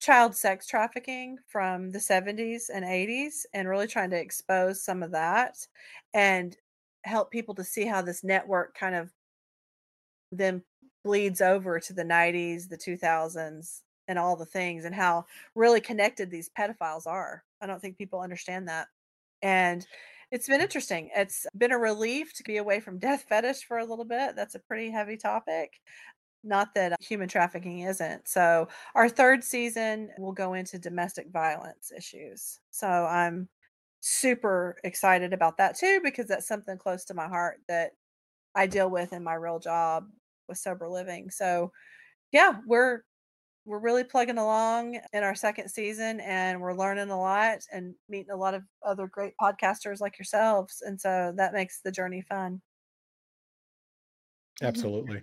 child sex trafficking from the 70s and 80s and really trying to expose some of that and help people to see how this network kind of then bleeds over to the 90s, the 2000s, and all the things, and how really connected these pedophiles are. I don't think people understand that. And it's been interesting. It's been a relief to be away from death fetish for a little bit. That's a pretty heavy topic. Not that human trafficking isn't. So, our third season will go into domestic violence issues. So, I'm super excited about that too, because that's something close to my heart that I deal with in my real job with sober living. So, yeah, we're we're really plugging along in our second season and we're learning a lot and meeting a lot of other great podcasters like yourselves and so that makes the journey fun. Mm-hmm. Absolutely.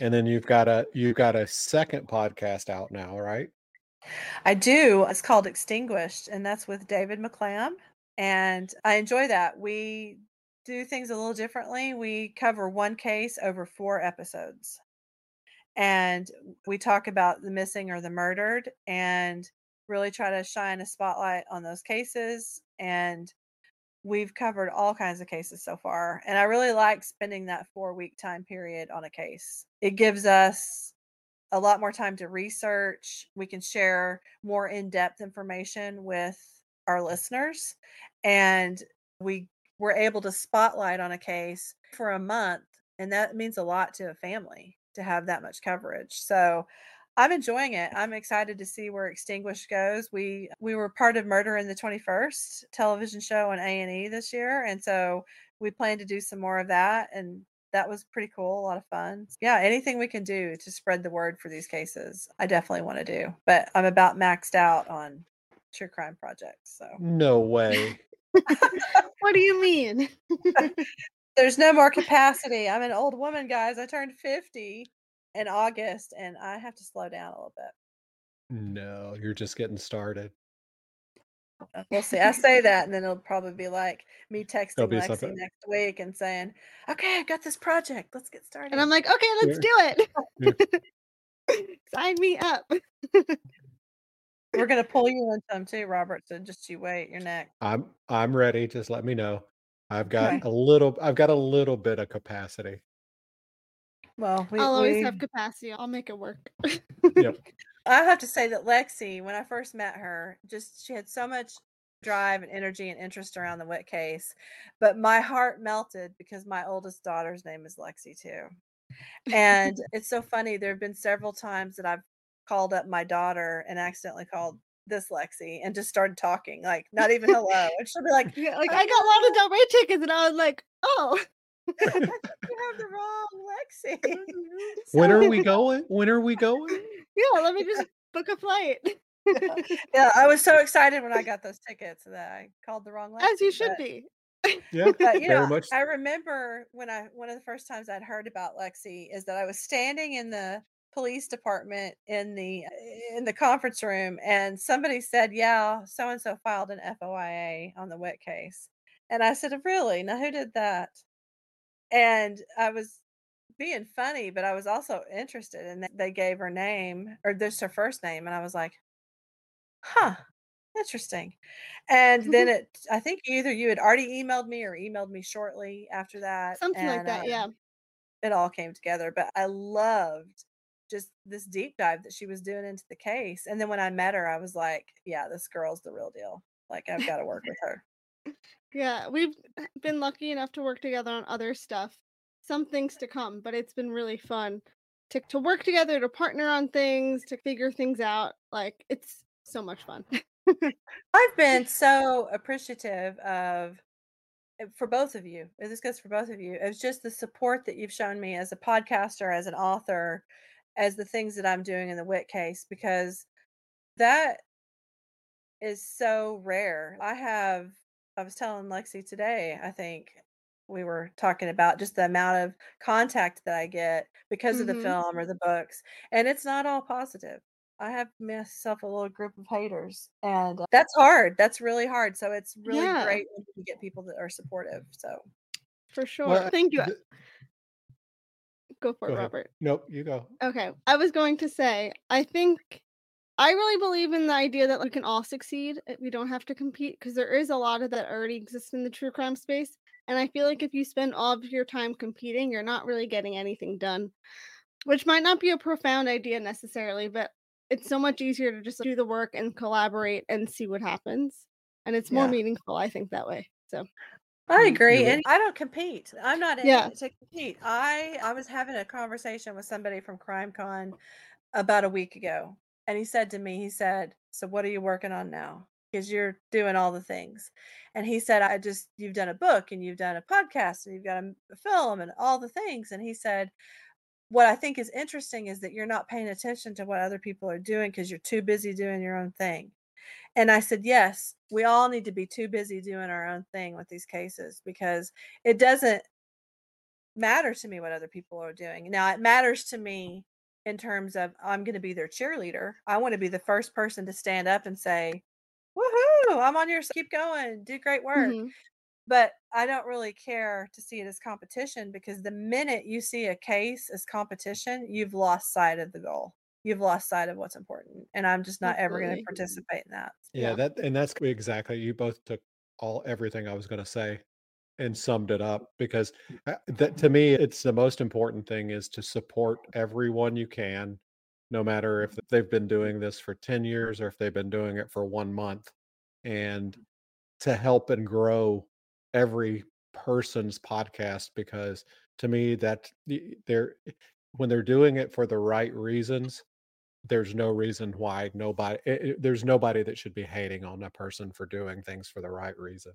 And then you've got a you've got a second podcast out now, right? i do it's called extinguished and that's with david mcclam and i enjoy that. We do things a little differently. We cover one case over four episodes and we talk about the missing or the murdered and really try to shine a spotlight on those cases and we've covered all kinds of cases so far and i really like spending that four week time period on a case. It gives us a lot more time to research we can share more in-depth information with our listeners and we were able to spotlight on a case for a month and that means a lot to a family to have that much coverage. So I'm enjoying it. I'm excited to see where Extinguished goes. We we were part of Murder in the 21st television show on A&E this year and so we plan to do some more of that and that was pretty cool, a lot of fun. Yeah, anything we can do to spread the word for these cases, I definitely want to do. But I'm about maxed out on true crime projects. So No way. what do you mean? there's no more capacity. I'm an old woman, guys. I turned 50 in August and I have to slow down a little bit. No, you're just getting started. Uh, We'll see. I say that and then it'll probably be like me texting Lexi something- next week and saying, Okay, I got this project. Let's get started. And I'm like, okay, let's do it. Sign me up. We're gonna pull you in some too, Robert. So just you wait, you're next. I'm I'm ready. Just let me know. I've got Okay. a little I've got a little bit of capacity. Well, we, I'll always we- have capacity. I'll make it work. Yep. I have to say that Lexi, when I first met her, just she had so much drive and energy and interest around the Witt case. But my heart melted because my oldest daughter's name is Lexi too. And it's so funny. There have been several times that I've called up my daughter and accidentally called this Lexi and just started talking, like not even hello. And she'll be like, Yeah, like I got oh, Lana Del Rey tickets, and I was like, oh. You have the wrong Lexi. When are we going? When are we going? Yeah, let me just book a flight. yeah, I was so excited when I got those tickets that I called the wrong Lexi. As you should but- be. Yeah, But you very know, much. I remember when I one of the first times I'd heard about Lexi is that I was standing in the police department in the in the conference room and somebody said, "Yeah, so and so filed an FOIA on the Witt case." And I said, "Really? Now who did that?" And I was being funny, but I was also interested and they gave her name or this her first name and I was like, "Huh. Interesting." And then it I think either you had already emailed me or emailed me shortly after that. Something like that, uh, yeah. It all came together, but I loved just this deep dive that she was doing into the case. And then when I met her, I was like, yeah, this girl's the real deal. Like I've got to work with her. Yeah, we've been lucky enough to work together on other stuff. Some things to come, but it's been really fun to to work together, to partner on things, to figure things out. Like it's so much fun. I've been so appreciative of uh, for both of you. This goes for both of you. It's just the support that you've shown me as a podcaster, as an author, as the things that I'm doing in the Witt case, because that is so rare. I have, I was telling Lexi today, I think we were talking about just the amount of contact that I get because of the Mhm. film or the books, and it's not all positive. I have myself a little group of haters, and uh, that's hard. That's really hard. So it's really Yeah. great when you get people that are supportive. So For sure. Well, Thank you. th- Go for Go it, ahead. Robert. Nope, you go. Okay. I was going to say, I think I really believe in the idea that we can all succeed. We don't have to compete because there is a lot of that already exists in the true crime space. And I feel like if you spend all of your time competing, you're not really getting anything done. which might not be a profound idea necessarily, but it's so much easier to just do the work and collaborate and see what happens. And it's more Yeah. meaningful, I think, that way. So, I agree, and I don't compete. I'm not in Yeah. to compete. I I was having a conversation with somebody from CrimeCon about a week ago, and he said to me, he said, "So what are you working on now? Because you're doing all the things." And he said, "I just you've done a book and you've done a podcast and you've got a film and all the things." And he said, "What I think is interesting is that you're not paying attention to what other people are doing because you're too busy doing your own thing." And I said, yes, we all need to be too busy doing our own thing with these cases because it doesn't matter to me what other people are doing. Now, it matters to me in terms of I'm going to be their cheerleader. I want to be the first person to stand up and say, woohoo, I'm on your s- keep going, do great work. mhm. But I don't really care to see it as competition because the minute you see a case as competition, you've lost sight of the goal. You've lost sight of what's important. And I'm just not ever going to participate in that. Yeah, Yeah. that and that's exactly you both took all everything I was going to say and summed it up because uh, that to me it's the most important thing is to support everyone you can no matter if they've been doing this for 10 years or if they've been doing it for 1 month and to help and grow every person's podcast because to me that they're when they're doing it for the right reasons there's no reason why nobody it, it- there's nobody that should be hating on a person for doing things for the right reason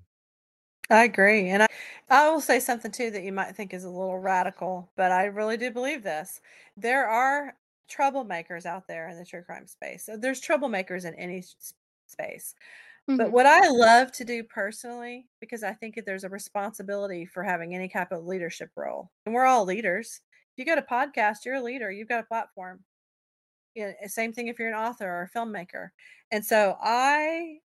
I agree. And I, I will say something too that you might think is a little radical, but I really do believe this. There are troublemakers out there in the true crime space. So there's troublemakers in any space. But Mhm. what I love to do personally, because I think that there's a responsibility for having any type of leadership role, and we're all leaders. If you got a podcast, you're a leader, you've got a platform. Yeah, eh, same thing if you're an author or a filmmaker. And so I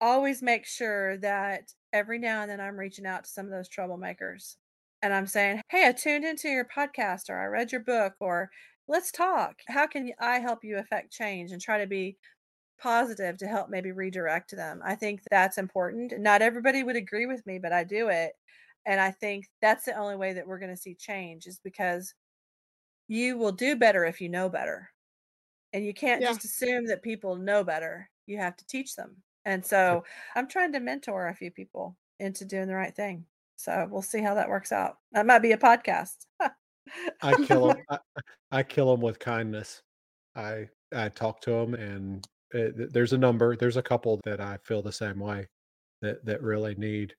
always make sure that every now and then I'm reaching out to some of those troublemakers and I'm saying, Hey, I tuned into your podcast or I read your book or let's talk. How can I help you affect change and try to be positive to help maybe redirect them? I think that's important. Not everybody would agree with me, but I do it. And I think that's the only way that we're going to see change is because you will do better if you know better. And you can't Yeah. just assume that people know better. You have to teach them. And so I'm trying to mentor a few people into doing the right thing. So we'll see how that works out. That might be a podcast. i kill them I, I kill them with kindness i i talk to them and uh, th- there's a number there's a couple that i feel the same way that that really need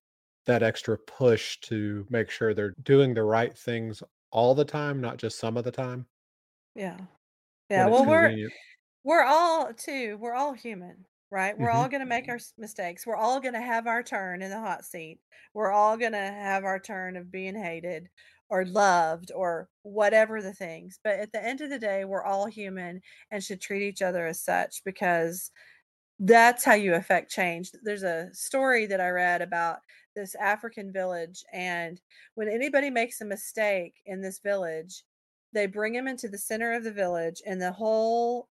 that extra push to make sure they're doing the right things all the time not just some of the time yeah. Yeah. Well, we're we're all too we're all human right? We're Mhm. all going to make our mistakes. We're all going to have our turn in the hot seat. We're all going to have our turn of being hated or loved or whatever the things but at the end of the day we're all human and should treat each other as such because that's how you affect change. There's a story that i read about this african village and when anybody makes a mistake in this village they bring him into the center of the village and the whole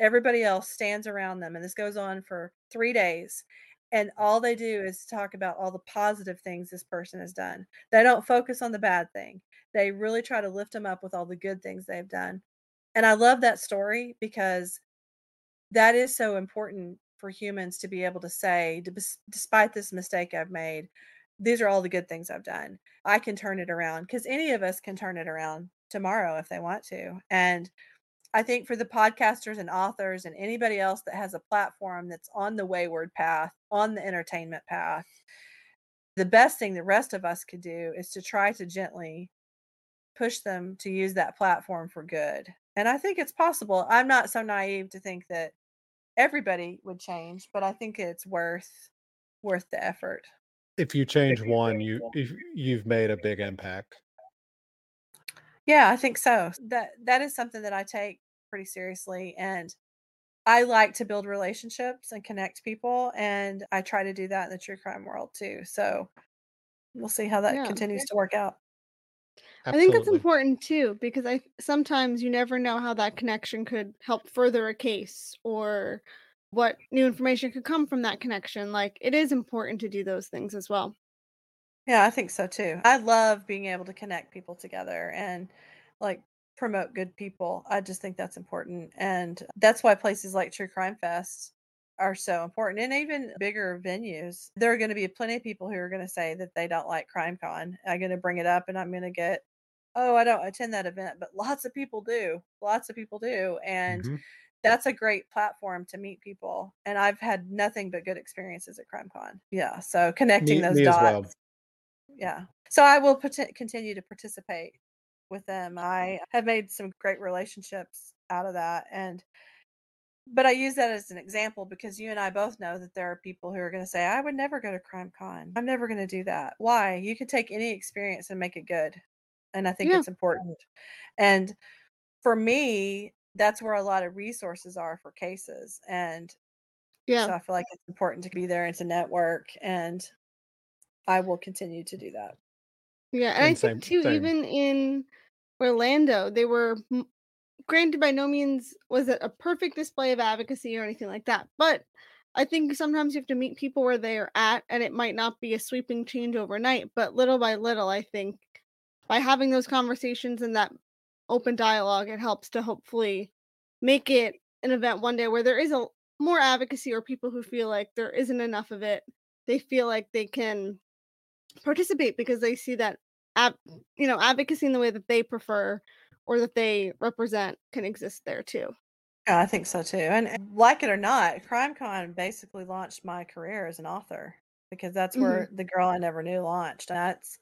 everybody else stands around them and this goes on for 3 days and all they do is talk about all the positive things this person has done. They don't focus on the bad thing. They really try to lift them up with all the good things they've done. And I love that story because that is so important for humans to be able to say despite this mistake I've made, these are all the good things I've done. I can turn it around because any of us can turn it around tomorrow if they want to. And I think for the podcasters and authors and anybody else that has a platform that's on the wayward path, on the entertainment path, the best thing the rest of us could do is to try to gently push them to use that platform for good. And I think it's possible. I'm not so naive to think that everybody would change, but I think it's worth worth the effort. If you change one you if you've made a big impact Yeah, I think so. That that is something that I take pretty seriously and I like to build relationships and connect people and I try to do that in the true crime world too. So we'll see how that Yeah. continues to work out. I think it's Absolutely. important too because I sometimes you never know how that connection could help further a case or what new information could come from that connection. Like it is important to do those things as well. Yeah, I think so too. I love being able to connect people together and like promote good people. I just think that's important. And that's why places like True Crime Fest are so important. And even bigger venues, there are going to be plenty of people who are going to say that they don't like Crime Con. I'm going to bring it up and I'm going to get, oh, I don't attend that event. But lots of people do. Lots of people do. And Mhm. That's a great platform to meet people. And I've had nothing but good experiences at Crime Con. Yeah. So connecting Me- those me dots. well. Yeah. So I will continue to participate with them. I have made some great relationships out of that. And, but I use that as an example because you and I both know that there are people who are going to say, I would never go to Crime Con. I'm never going to do that. Why? You can take any experience and make it good. And I think Yeah. it's important. And for me, that's where a lot of resources are for cases. And Yeah. so I feel like it's important to be there and to network. And I will continue to do that. Yeah, and I And think too, same. even in Orlando, they were granted by no means was it a perfect display of advocacy or anything like that. But I think sometimes you have to meet people where they are at, and it might not be a sweeping change overnight, but little by little, I think by having those conversations and that open dialogue, it helps to hopefully make it an event one day where there is a more advocacy or people who feel like there isn't enough of it. They feel like they can participate because they see that ab- you know advocacy in the way that they prefer or that they represent can exist there too Yeah, I think so too. And and like it or not, CrimeCon basically launched my career as an author because that's mm-hmm. where the girl I never knew launched. That's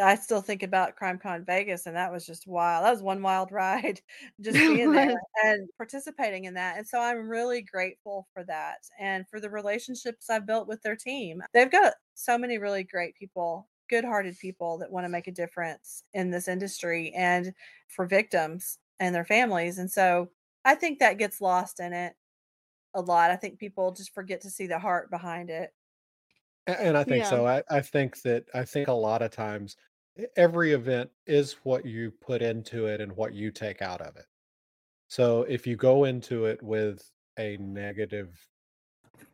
I still think about CrimeCon Vegas, and that was just wild. That was one wild ride, just being there and participating in that. And so I'm really grateful for that and for the relationships I've built with their team. They've got so many really great people, good-hearted people that want to make a difference in this industry and for victims and their families. And so I think that gets lost in it a lot. I think people just forget to see the heart behind it. And I think Yeah. so. I, I think that I think a lot of times every event is what you put into it and what you take out of it. So if you go into it with a negative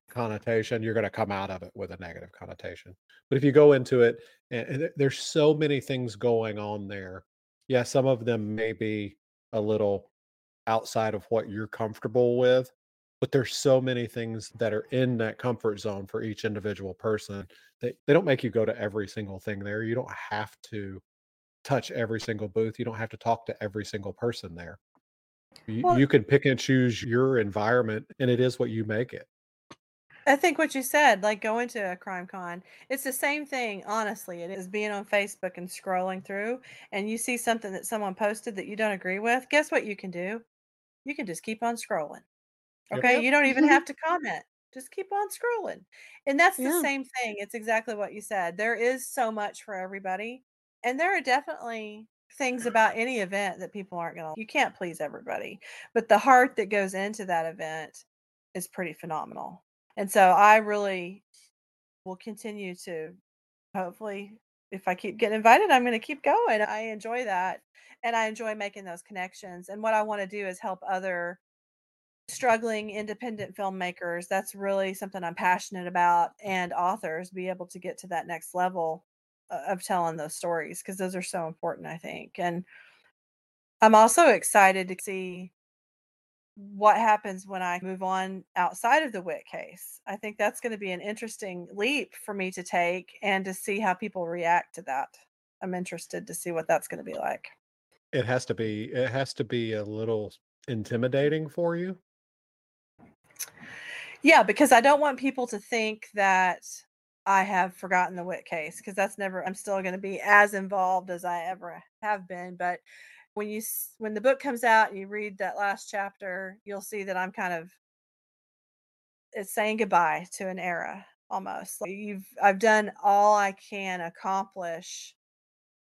connotation, you're going to come out of it with a negative connotation. But if you go into it, and, and there's so many things going on there. Yeah, some of them may be a little outside of what you're comfortable with, but there's so many things that are in that comfort zone for each individual person that they don't make you go to every single thing there. You don't have to touch every single booth. You don't have to talk to every single person there. You, Well- you can pick and choose your environment, and it is what you make it. I think what you said, like going to a crime con, it's the same thing, honestly. It is being on Facebook and scrolling through, and you see something that someone posted that you don't agree with. Guess what you can do? You can just keep on scrolling. Okay. Yep. You don't even mm-hmm. have to comment. Just keep on scrolling. And that's the Yeah. same thing. It's exactly what you said. There is so much for everybody. And there are definitely things about any event that people aren't going to, you can't please everybody. But the heart that goes into that event is pretty phenomenal. And so I really will continue to hopefully, if I keep getting invited, I'm going to keep going. I enjoy that. And I enjoy making those connections. And what I want to do is help other struggling independent filmmakers. That's really something I'm passionate about. And authors be able to get to that next level uh, of telling those stories because those are so important, I think. And I'm also excited to see what happens when I move on outside of the Witt case. I think that's going to be an interesting leap for me to take and to see how people react to that. I'm interested to see what that's going to be like. It has to be. It has to be a little intimidating for you. Yeah, because I don't want people to think that I have forgotten the Witt case because that's never. I'm still going to be as involved as I ever have been. But when you when the book comes out and you read that last chapter, you'll see that I'm kind of it's saying goodbye to an era almost. Like you've I've done all I can accomplish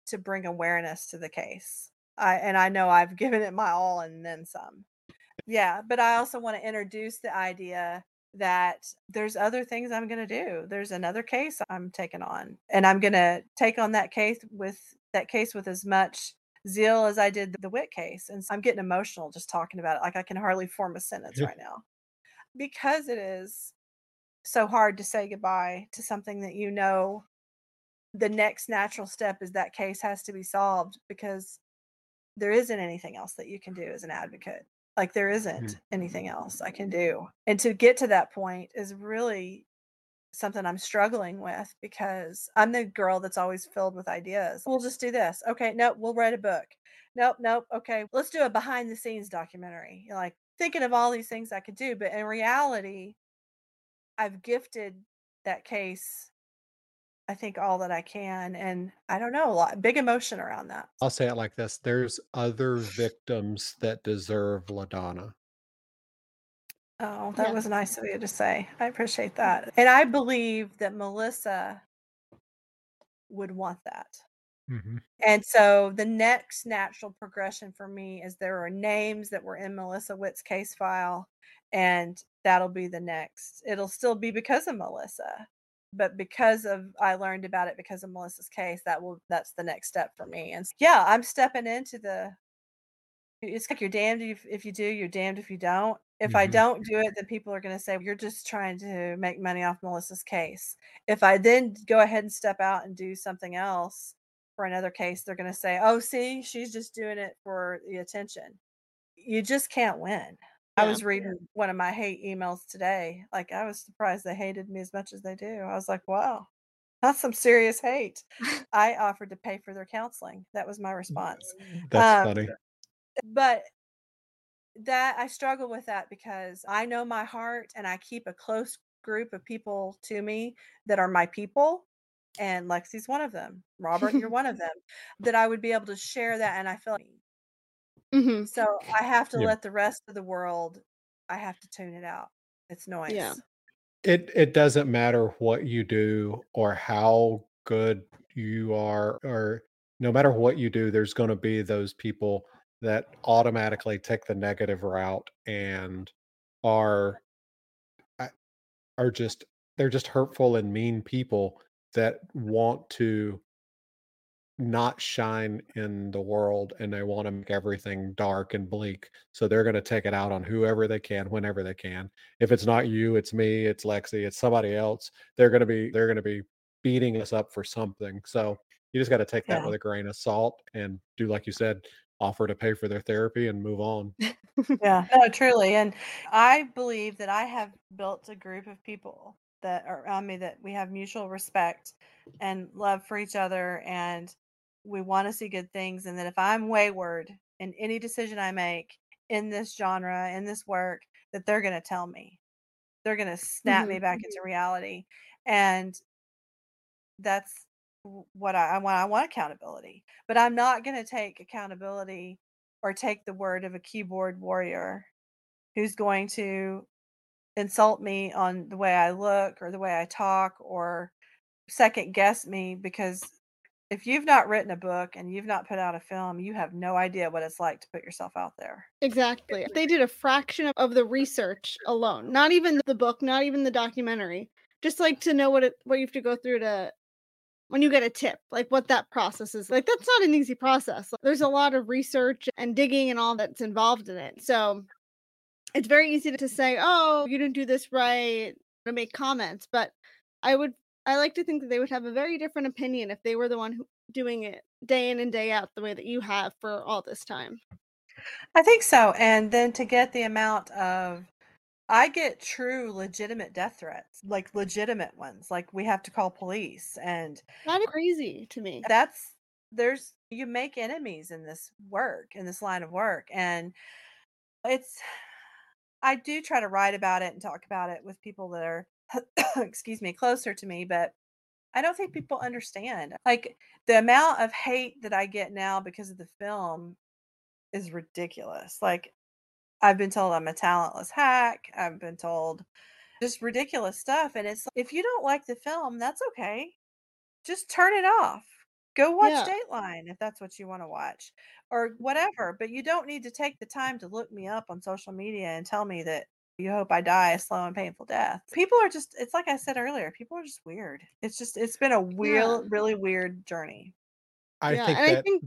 to bring awareness to the case. I and I know I've given it my all and then some. Yeah, but I also want to introduce the idea that there's other things I'm going to do. There's another case I'm taking on, and I'm going to take on that case with that case with as much zeal as I did the Witt case. And so I'm getting emotional just talking about it. Like I can hardly form a sentence Yeah. right now because it is so hard to say goodbye to something that you know the next natural step is that case has to be solved because there isn't anything else that you can do as an advocate. Like there isn't Mhm. anything else I can do. And to get to that point is really something I'm struggling with because I'm the girl that's always filled with ideas. We'll just do this. Okay, nope, we'll write a book. Nope, nope. Okay, let's do a behind the scenes documentary. You're like thinking of all these things I could do, but in reality, I've gifted that case I think all that I can and I don't know, a lot big emotion around that. I'll say it like this there's other victims that deserve LaDonna. Oh, that was nice of you to say. I appreciate that. And I believe that Melissa would want that. Mhm. And so the next natural progression for me is there are names that were in Melissa Witt's case file, and that'll be the next. It'll still be because of Melissa, but because of I learned about it because of Melissa's case, that will that's the next step for me. And yeah, I'm stepping into the. It's like you're damned if, if you do, you're damned if you don't. If I Mhm. don't do it, then people are going to say you're just trying to make money off Melissa's case. If I then go ahead and step out and do something else, for another case, they're going to say, "Oh, see, she's just doing it for the attention." You just can't win. I was reading one of my hate emails today. Like I was surprised they hated me as much as they do. I was like, "Wow, that's some serious hate." I offered to pay for their counseling. That was my response. That's Um, funny. But that I struggle with that because I know my heart and I keep a close group of people to me that are my people. And Lexi's one of them. Robert, you're one of them. That I would be able to share that and I feel hmm so I have to Yeah. let the rest of the world I have to tune it out. It's noise. Yeah. It it doesn't matter what you do or how good you are or no matter what you do there's going to be those people that automatically take the negative route and are are just they're just hurtful and mean people that want to not shine in the world and they want to make everything dark and bleak. So they're going to take it out on whoever they can, whenever they can. If it's not you, it's me, it's Lexi, it's somebody else. They're going to be they're going to be beating us up for something. So you just got to take that Yeah. with a grain of salt and do like you said, offer to pay for their therapy and move on. Yeah, no, truly. And I believe that I have built a group of people that are around me that we have mutual respect and love for each other and we want to see good things. And that if I'm wayward in any decision I make in this genre, in this work, that they're going to tell me. They're going to snap me mm-hmm. back into mm-hmm. reality. And that's what I, I want. I want accountability, but I'm not going to take accountability or take the word of a keyboard warrior who's going to insult me on the way I look or the way I talk or second guess me because if you've not written a book and you've not put out a film, you have no idea what it's like to put yourself out there. Exactly. They did a fraction of- the research alone. Not even the book, not even the documentary. Just like to know what it what you have to go through to when you get a tip, like what that process is. Like that's not an easy process. There's a lot of research and digging and all that's involved in it. So it's very easy to say, "Oh, you didn't do this right," to make comments, but I would I like to think that they would have a very different opinion if they were the one who doing it day in and day out the way that you have for all this time. I think so. And then to get the amount of I get true legitimate death threats, like legitimate ones, like we have to call police and That is crazy to me. that's there's you make enemies in this work in this line of work and it's i do try to write about it and talk about it with people that are excuse me closer to me but i don't think people understand like the amount of hate that i get now because of the film is ridiculous like i've been told i'm a talentless hack i've been told just ridiculous stuff and it's if you don't like the film that's okay just turn it off. Go watch Yeah. Dateline if that's what you want to watch or whatever. But you don't need to take the time to look me up on social media and tell me that you hope I die a slow and painful death. People are just, it's like I said earlier, people are just weird. It's just, it's been a real, really weird journey. I yeah, think and that I think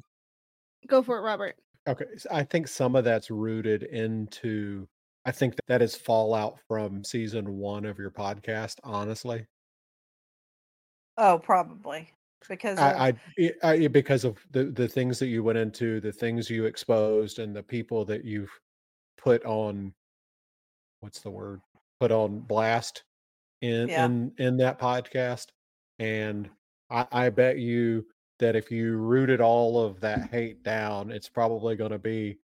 go for it, Robert. Okay, I think some of that's rooted into I think that, that is fallout from season one of your podcast, honestly. Oh, probably. because I, I, eh, I eh, because of the the things that you went into, the things you exposed, and the people that you've put on. What's the word? Put on blast in Yeah. in in that podcast, and I, I bet you that if you rooted all of that hate down, it's probably going to be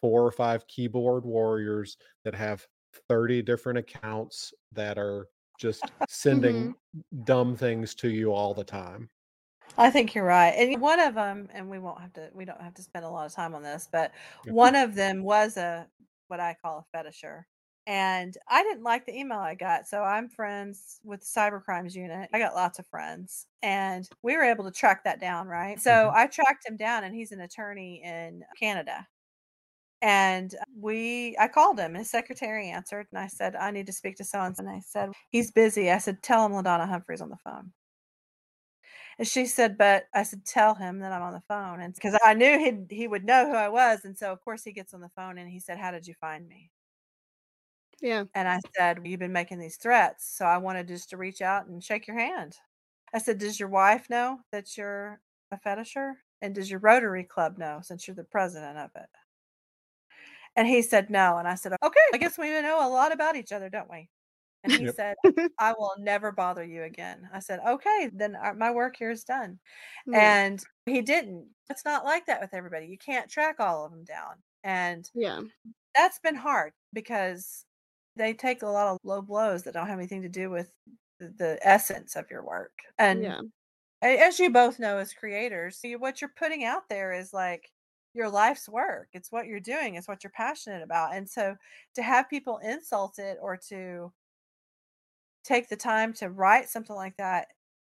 four or five keyboard warriors that have 30 different accounts that are just sending mm-hmm. dumb things to you all the time. I think you're right. And one of them, and we won't have to, we don't have to spend a lot of time on this, but one of them was a what I call a fetisher. And I didn't like the email I got. So I'm friends with the cybercrimes unit. I got lots of friends. And we were able to track that down, right? So Mhm. I tracked him down and he's an attorney in Canada. And we, I called him. His secretary answered, and I said, "I need to speak to so and so." And I said, "He's busy." I said, "Tell him Ladonna Humphrey's on the phone." And she said, "But I said, tell him that I'm on the phone." And because I knew he he would know who I was, and so of course he gets on the phone and he said, "How did you find me?" Yeah. And I said, "You've been making these threats, so I wanted just to reach out and shake your hand." I said, "Does your wife know that you're a fetisher? And does your Rotary Club know since you're the president of it?" And he said, "No." And I said, "Okay, I guess we know a lot about each other, don't we?" And he Yep. said, "I will never bother you again." I said, "Okay, then uh, my work here is done." And he didn't. It's not like that with everybody. You can't track all of them down. And Yeah. that's been hard because they take a lot of low blows that don't have anything to do with the, the essence of your work. And Yeah. as you both know as creators, what you're putting out there is like your life's work. It's what you're doing, it's what you're passionate about. And so to have people insult it or to take the time to write something like that,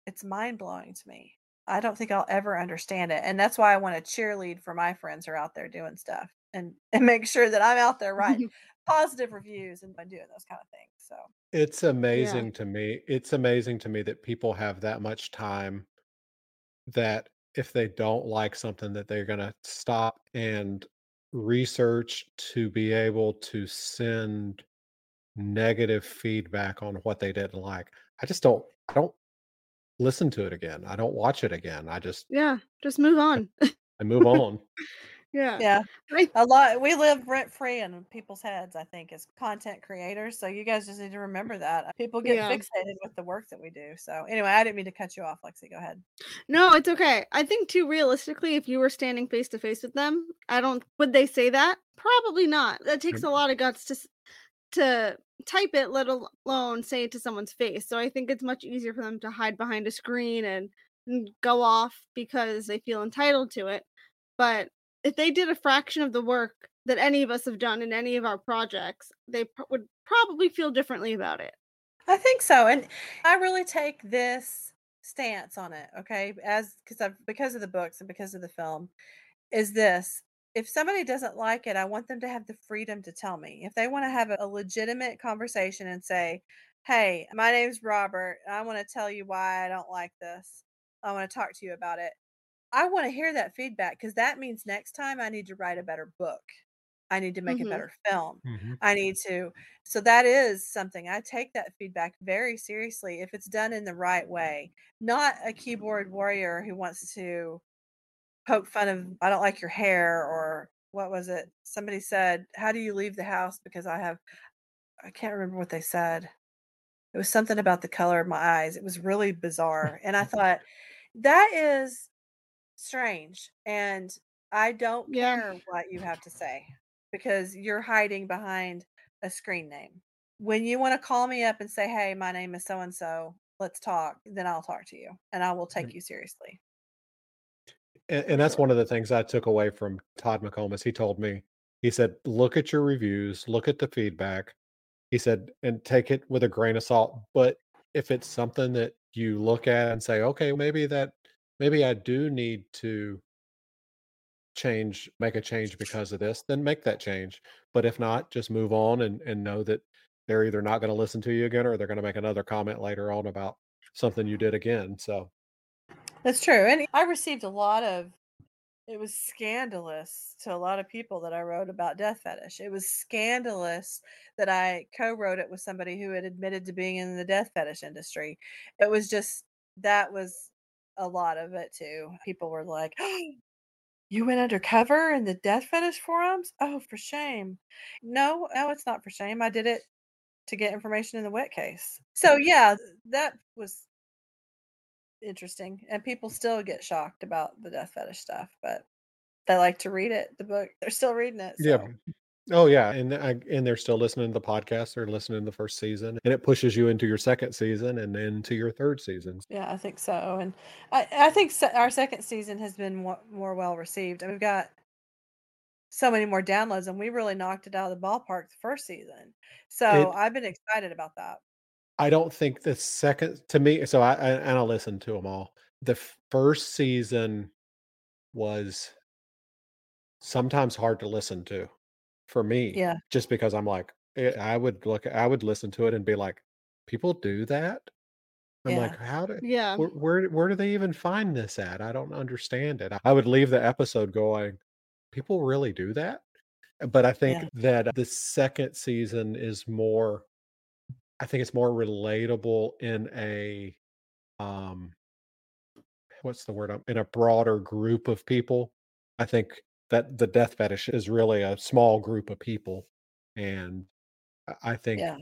it's mind blowing to me. I don't think I'll ever understand it. And that's why I want to cheerlead for my friends who are out there doing stuff and, and make sure that I'm out there writing positive reviews and by doing those kind of things. So It's amazing to me. It's amazing to me that people have that much time that if they don't like something that they're going to stop and research to be able to send negative feedback on what they didn't like. I just don't I don't listen to it again. I don't watch it again. I just Yeah. Just move on. I move on. yeah. yeah, I- a lot we live rent free in people's heads, I think, as content creators. So you guys just need to remember that. Uh, people get Yeah. fixated with the work that we do. So anyway, I didn't mean to cut you off, Lexi. Go ahead. No, it's okay. I think too realistically, if you were standing face to face with them, I don't would they say that? Probably not. That takes a mm-hmm. lot of guts to to type it, let alone say it to someone's face. So I think it's much easier for them to hide behind a screen and, and go off because they feel entitled to it. But if they did a fraction of the work that any of us have done in any of our projects, they pr- would probably feel differently about it. I think so. And I really take this stance on it, okay? As because I've because of the books and because of the film, is this if somebody doesn't like it, I want them to have the freedom to tell me. If they want to have a legitimate conversation and say, Hey, my name's Robert, I want to tell you why I don't like this. I want to talk to you about it. I want to hear that feedback because that means next time I need to write a better book. I need to make Mhm. a better film. Mhm. I need to. So that is something I take that feedback very seriously if it's done in the right way. Not a keyboard warrior who wants to poke fun of I don't like your hair or what was it? Somebody said, "How do you leave the house because I have I can't remember what they said. It was something about the color of my eyes. It was really bizarre. And I thought that is strange and I don't Yeah. care what you have to say because you're hiding behind a screen name. When you want to call me up and say, "Hey, my name is so and so. Let's talk." Then I'll talk to you and I will take mm. you seriously. And, and that's one of the things I took away from Todd McComas. He told me, he said, look at your reviews, look at the feedback. He said, and take it with a grain of salt. But if it's something that you look at and say, okay, maybe that, maybe I do need to change, make a change because of this, then make that change. But if not, just move on and, and know that they're either not going to listen to you again or they're going to make another comment later on about something you did again. So, That's true. And I received a lot of it was scandalous to a lot of people that I wrote about death fetish. It was scandalous that I co-wrote it with somebody who had admitted to being in the death fetish industry. It was just that was a lot of it too. People were like, "You went undercover in the death fetish forums? Oh, for shame." No, no, it's not for shame. I did it to get information in the Witt case. So yeah, that was interesting. And people still get shocked about the death fetish stuff, but they like to read it, the book. They're still reading it. Yeah. So Oh yeah, and I, and they're still listening to the podcast. They're listening to the first season, and it pushes you into your second season and then to your third season. yeah, I think so. And I, I think se- our second season has been more, more well received. And we've got so many more downloads, and we really knocked it out of the ballpark the first season. So It I've been excited about that. I don't think the second to me. So I, I and I listened to them all. The first season was sometimes hard to listen to for me, Yeah. just because I'm like eh, I would look, I would listen to it and be like, people do that. I'm Yeah. like, how do Yeah. where, where where do they even find this at? I don't understand it. I would leave the episode going, people really do that? But I think Yeah. that the second season is more I think it's more relatable in a um what's the word? In a broader group of people. I think that the death fetish is really a small group of people. And I think Yeah.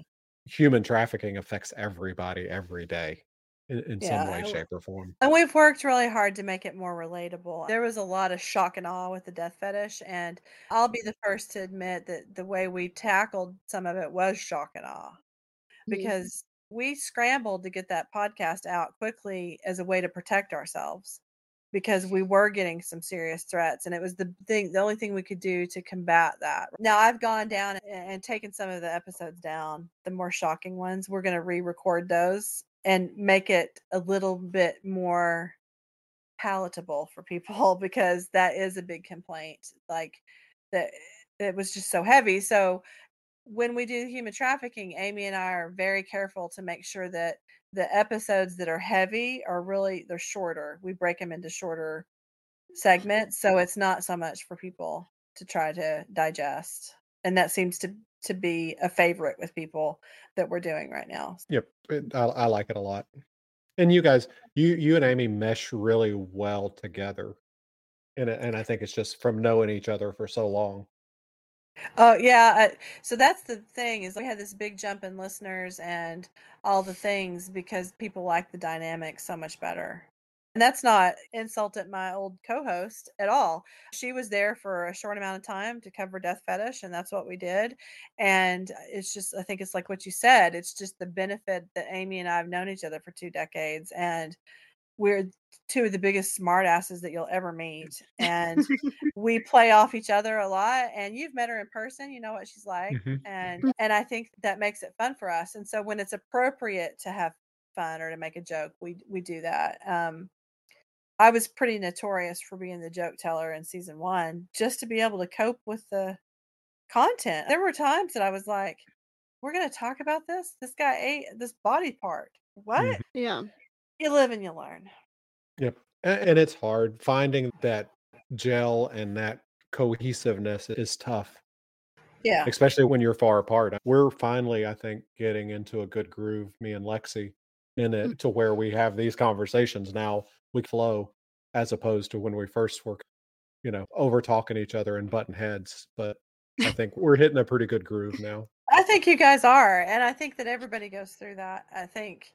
human trafficking affects everybody every day in, in some way, shape, or form. And we've worked really hard to make it more relatable. There was a lot of shock and awe with the death fetish, and I'll be the first to admit that the way we tackled some of it was shock and awe Mhm. because we scrambled to get that podcast out quickly as a way to protect ourselves because we were getting some serious threats and it was the thing the only thing we could do to combat that. Now I've gone down a- and taken some of the episodes down, the more shocking ones. We're going to re-record those and make it a little bit more palatable for people because that is a big complaint like that it was just so heavy so when we do human trafficking amy and i are very careful to make sure that the episodes that are heavy are really they're shorter we break them into shorter mm-hmm. segments so it's not so much for people to try to digest and that seems to to be a favorite with people that we're doing right now Yep. I, I like it a lot. And you guys, you you and Amy mesh really well together. And and I think it's just from knowing each other for so long. Oh yeah, I, so that's the thing is we had this big jump in listeners and all the things because people like the dynamic so much better. And that's not insult at my old co-host at all. She was there for a short amount of time to cover Death Fetish, and that's what we did. And uh, it's just, I think it's like what you said. It's just the benefit that Amy and I have known each other for two decades, and we're two of the biggest smartasses that you'll ever meet. And we play off each other a lot and you've met her in person you know what she's like Mhm. and and i think that makes it fun for us and so when it's appropriate to have fun or to make a joke we we do that um i was pretty notorious for being the joke teller in season one just to be able to cope with the content there were times that i was like we're going to talk about this this guy ate this body part what Mhm. Yeah. You live and you learn Yep. And it's hard finding that gel and that cohesiveness is tough, yeah especially when you're far apart. We're finally, I think, getting into a good groove, me and Lexi, in Mm. it to where we have these conversations now. We flow as opposed to when we first were, you know, over talking each other and button heads. But I think we're hitting a pretty good groove now. I think you guys are, and I think that everybody goes through that. I think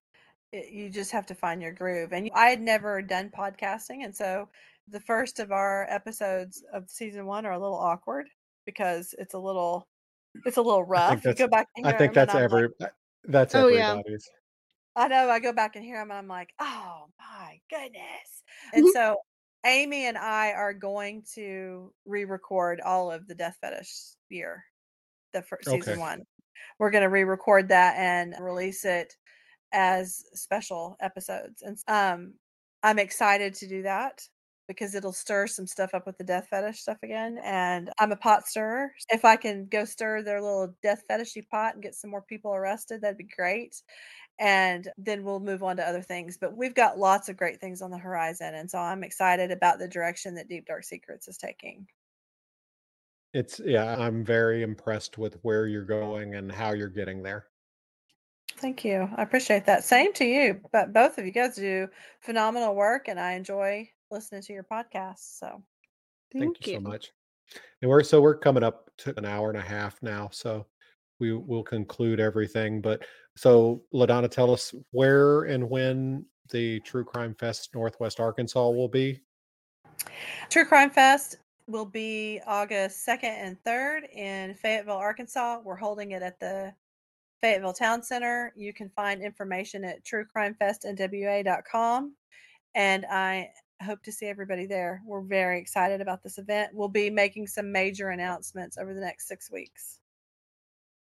it, you just have to find your groove. And I had never done podcasting, and so the first of our episodes of season one are a little awkward because it's a little, it's a little rough. go back I think that's every like, that's Oh, yeah. I know. I go back and hear them, and I'm like, oh my goodness. And Mhm. so Amy and I are going to re-record all of the Death Fetish year, the first season Okay. one. We're going to re-record that and release it as special episodes. And um, I'm excited to do that because it'll stir some stuff up with the death fetish stuff again. And I'm a pot stirrer. If I can go stir their little death fetishy pot and get some more people arrested, that'd be great. And then we'll move on to other things. But we've got lots of great things on the horizon. And so I'm excited about the direction that Deep Dark Secrets is taking. It's yeah, I'm very impressed with where you're going and how you're getting there. Thank you. I appreciate that. Same to you. But both of you guys do phenomenal work and I enjoy listening to your podcast. So Thank, you so much. And we're so we're coming up to an hour and a half now. So we will conclude everything. But so LaDonna, tell us where and when the True Crime Fest Northwest Arkansas will be. True Crime Fest will be August 2nd and 3rd in Fayetteville, Arkansas. We're holding it at the Fayetteville Town Center. You can find information at truecrimefestnwa.com. And I hope to see everybody there. We're very excited about this event. We'll be making some major announcements over the next six weeks.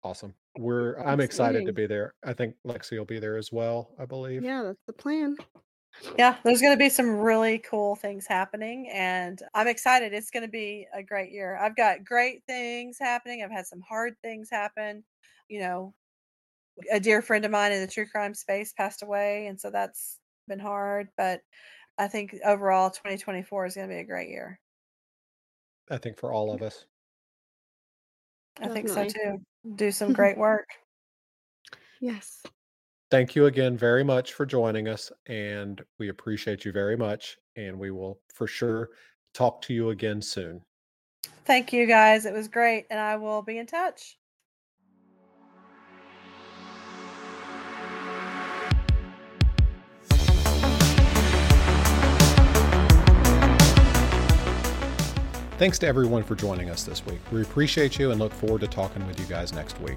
Awesome. We're I'm excited to be there. I think Lexi will be there as well, I believe. Yeah, that's the plan. Yeah, there's going to be some really cool things happening, and I'm excited. It's going to be a great year. I've got great things happening. I've had some hard things happen. You know, a dear friend of mine in the true crime space passed away, and so that's been hard. But I think overall, 2024 is going to be a great year. I think for all mm. of us. I think so too. Do some great work. Yes. Thank you again very much for joining us and we appreciate you very much and we will for sure talk to you again soon. Thank you guys. It was great, and I will be in touch. Thanks to everyone for joining us this week. We appreciate you and look forward to talking with you guys next week.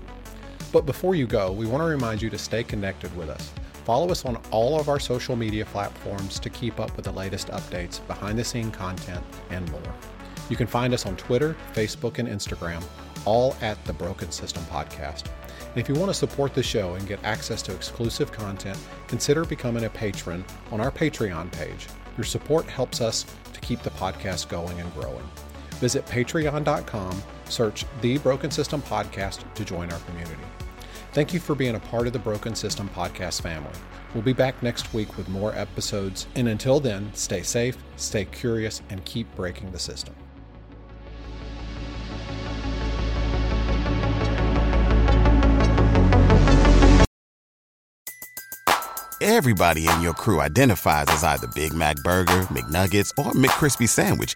But before you go, we want to remind you to stay connected with us. Follow us on all of our social media platforms to keep up with the latest updates, behind the scene content, and more. You can find us on Twitter, Facebook, and Instagram, all at the Broken System Podcast. And if you want to support the show and get access to exclusive content, consider becoming a patron on our Patreon page. Your support helps us to keep the podcast going and growing. Visit patreon.com, search The Broken System Podcast to join our community. Thank you for being a part of the Broken System Podcast family. We'll be back next week with more episodes, and until then, stay safe, stay curious, and keep breaking the system. Everybody in your crew identifies as either Big Mac Burger, McNuggets, or McCrispy Sandwich.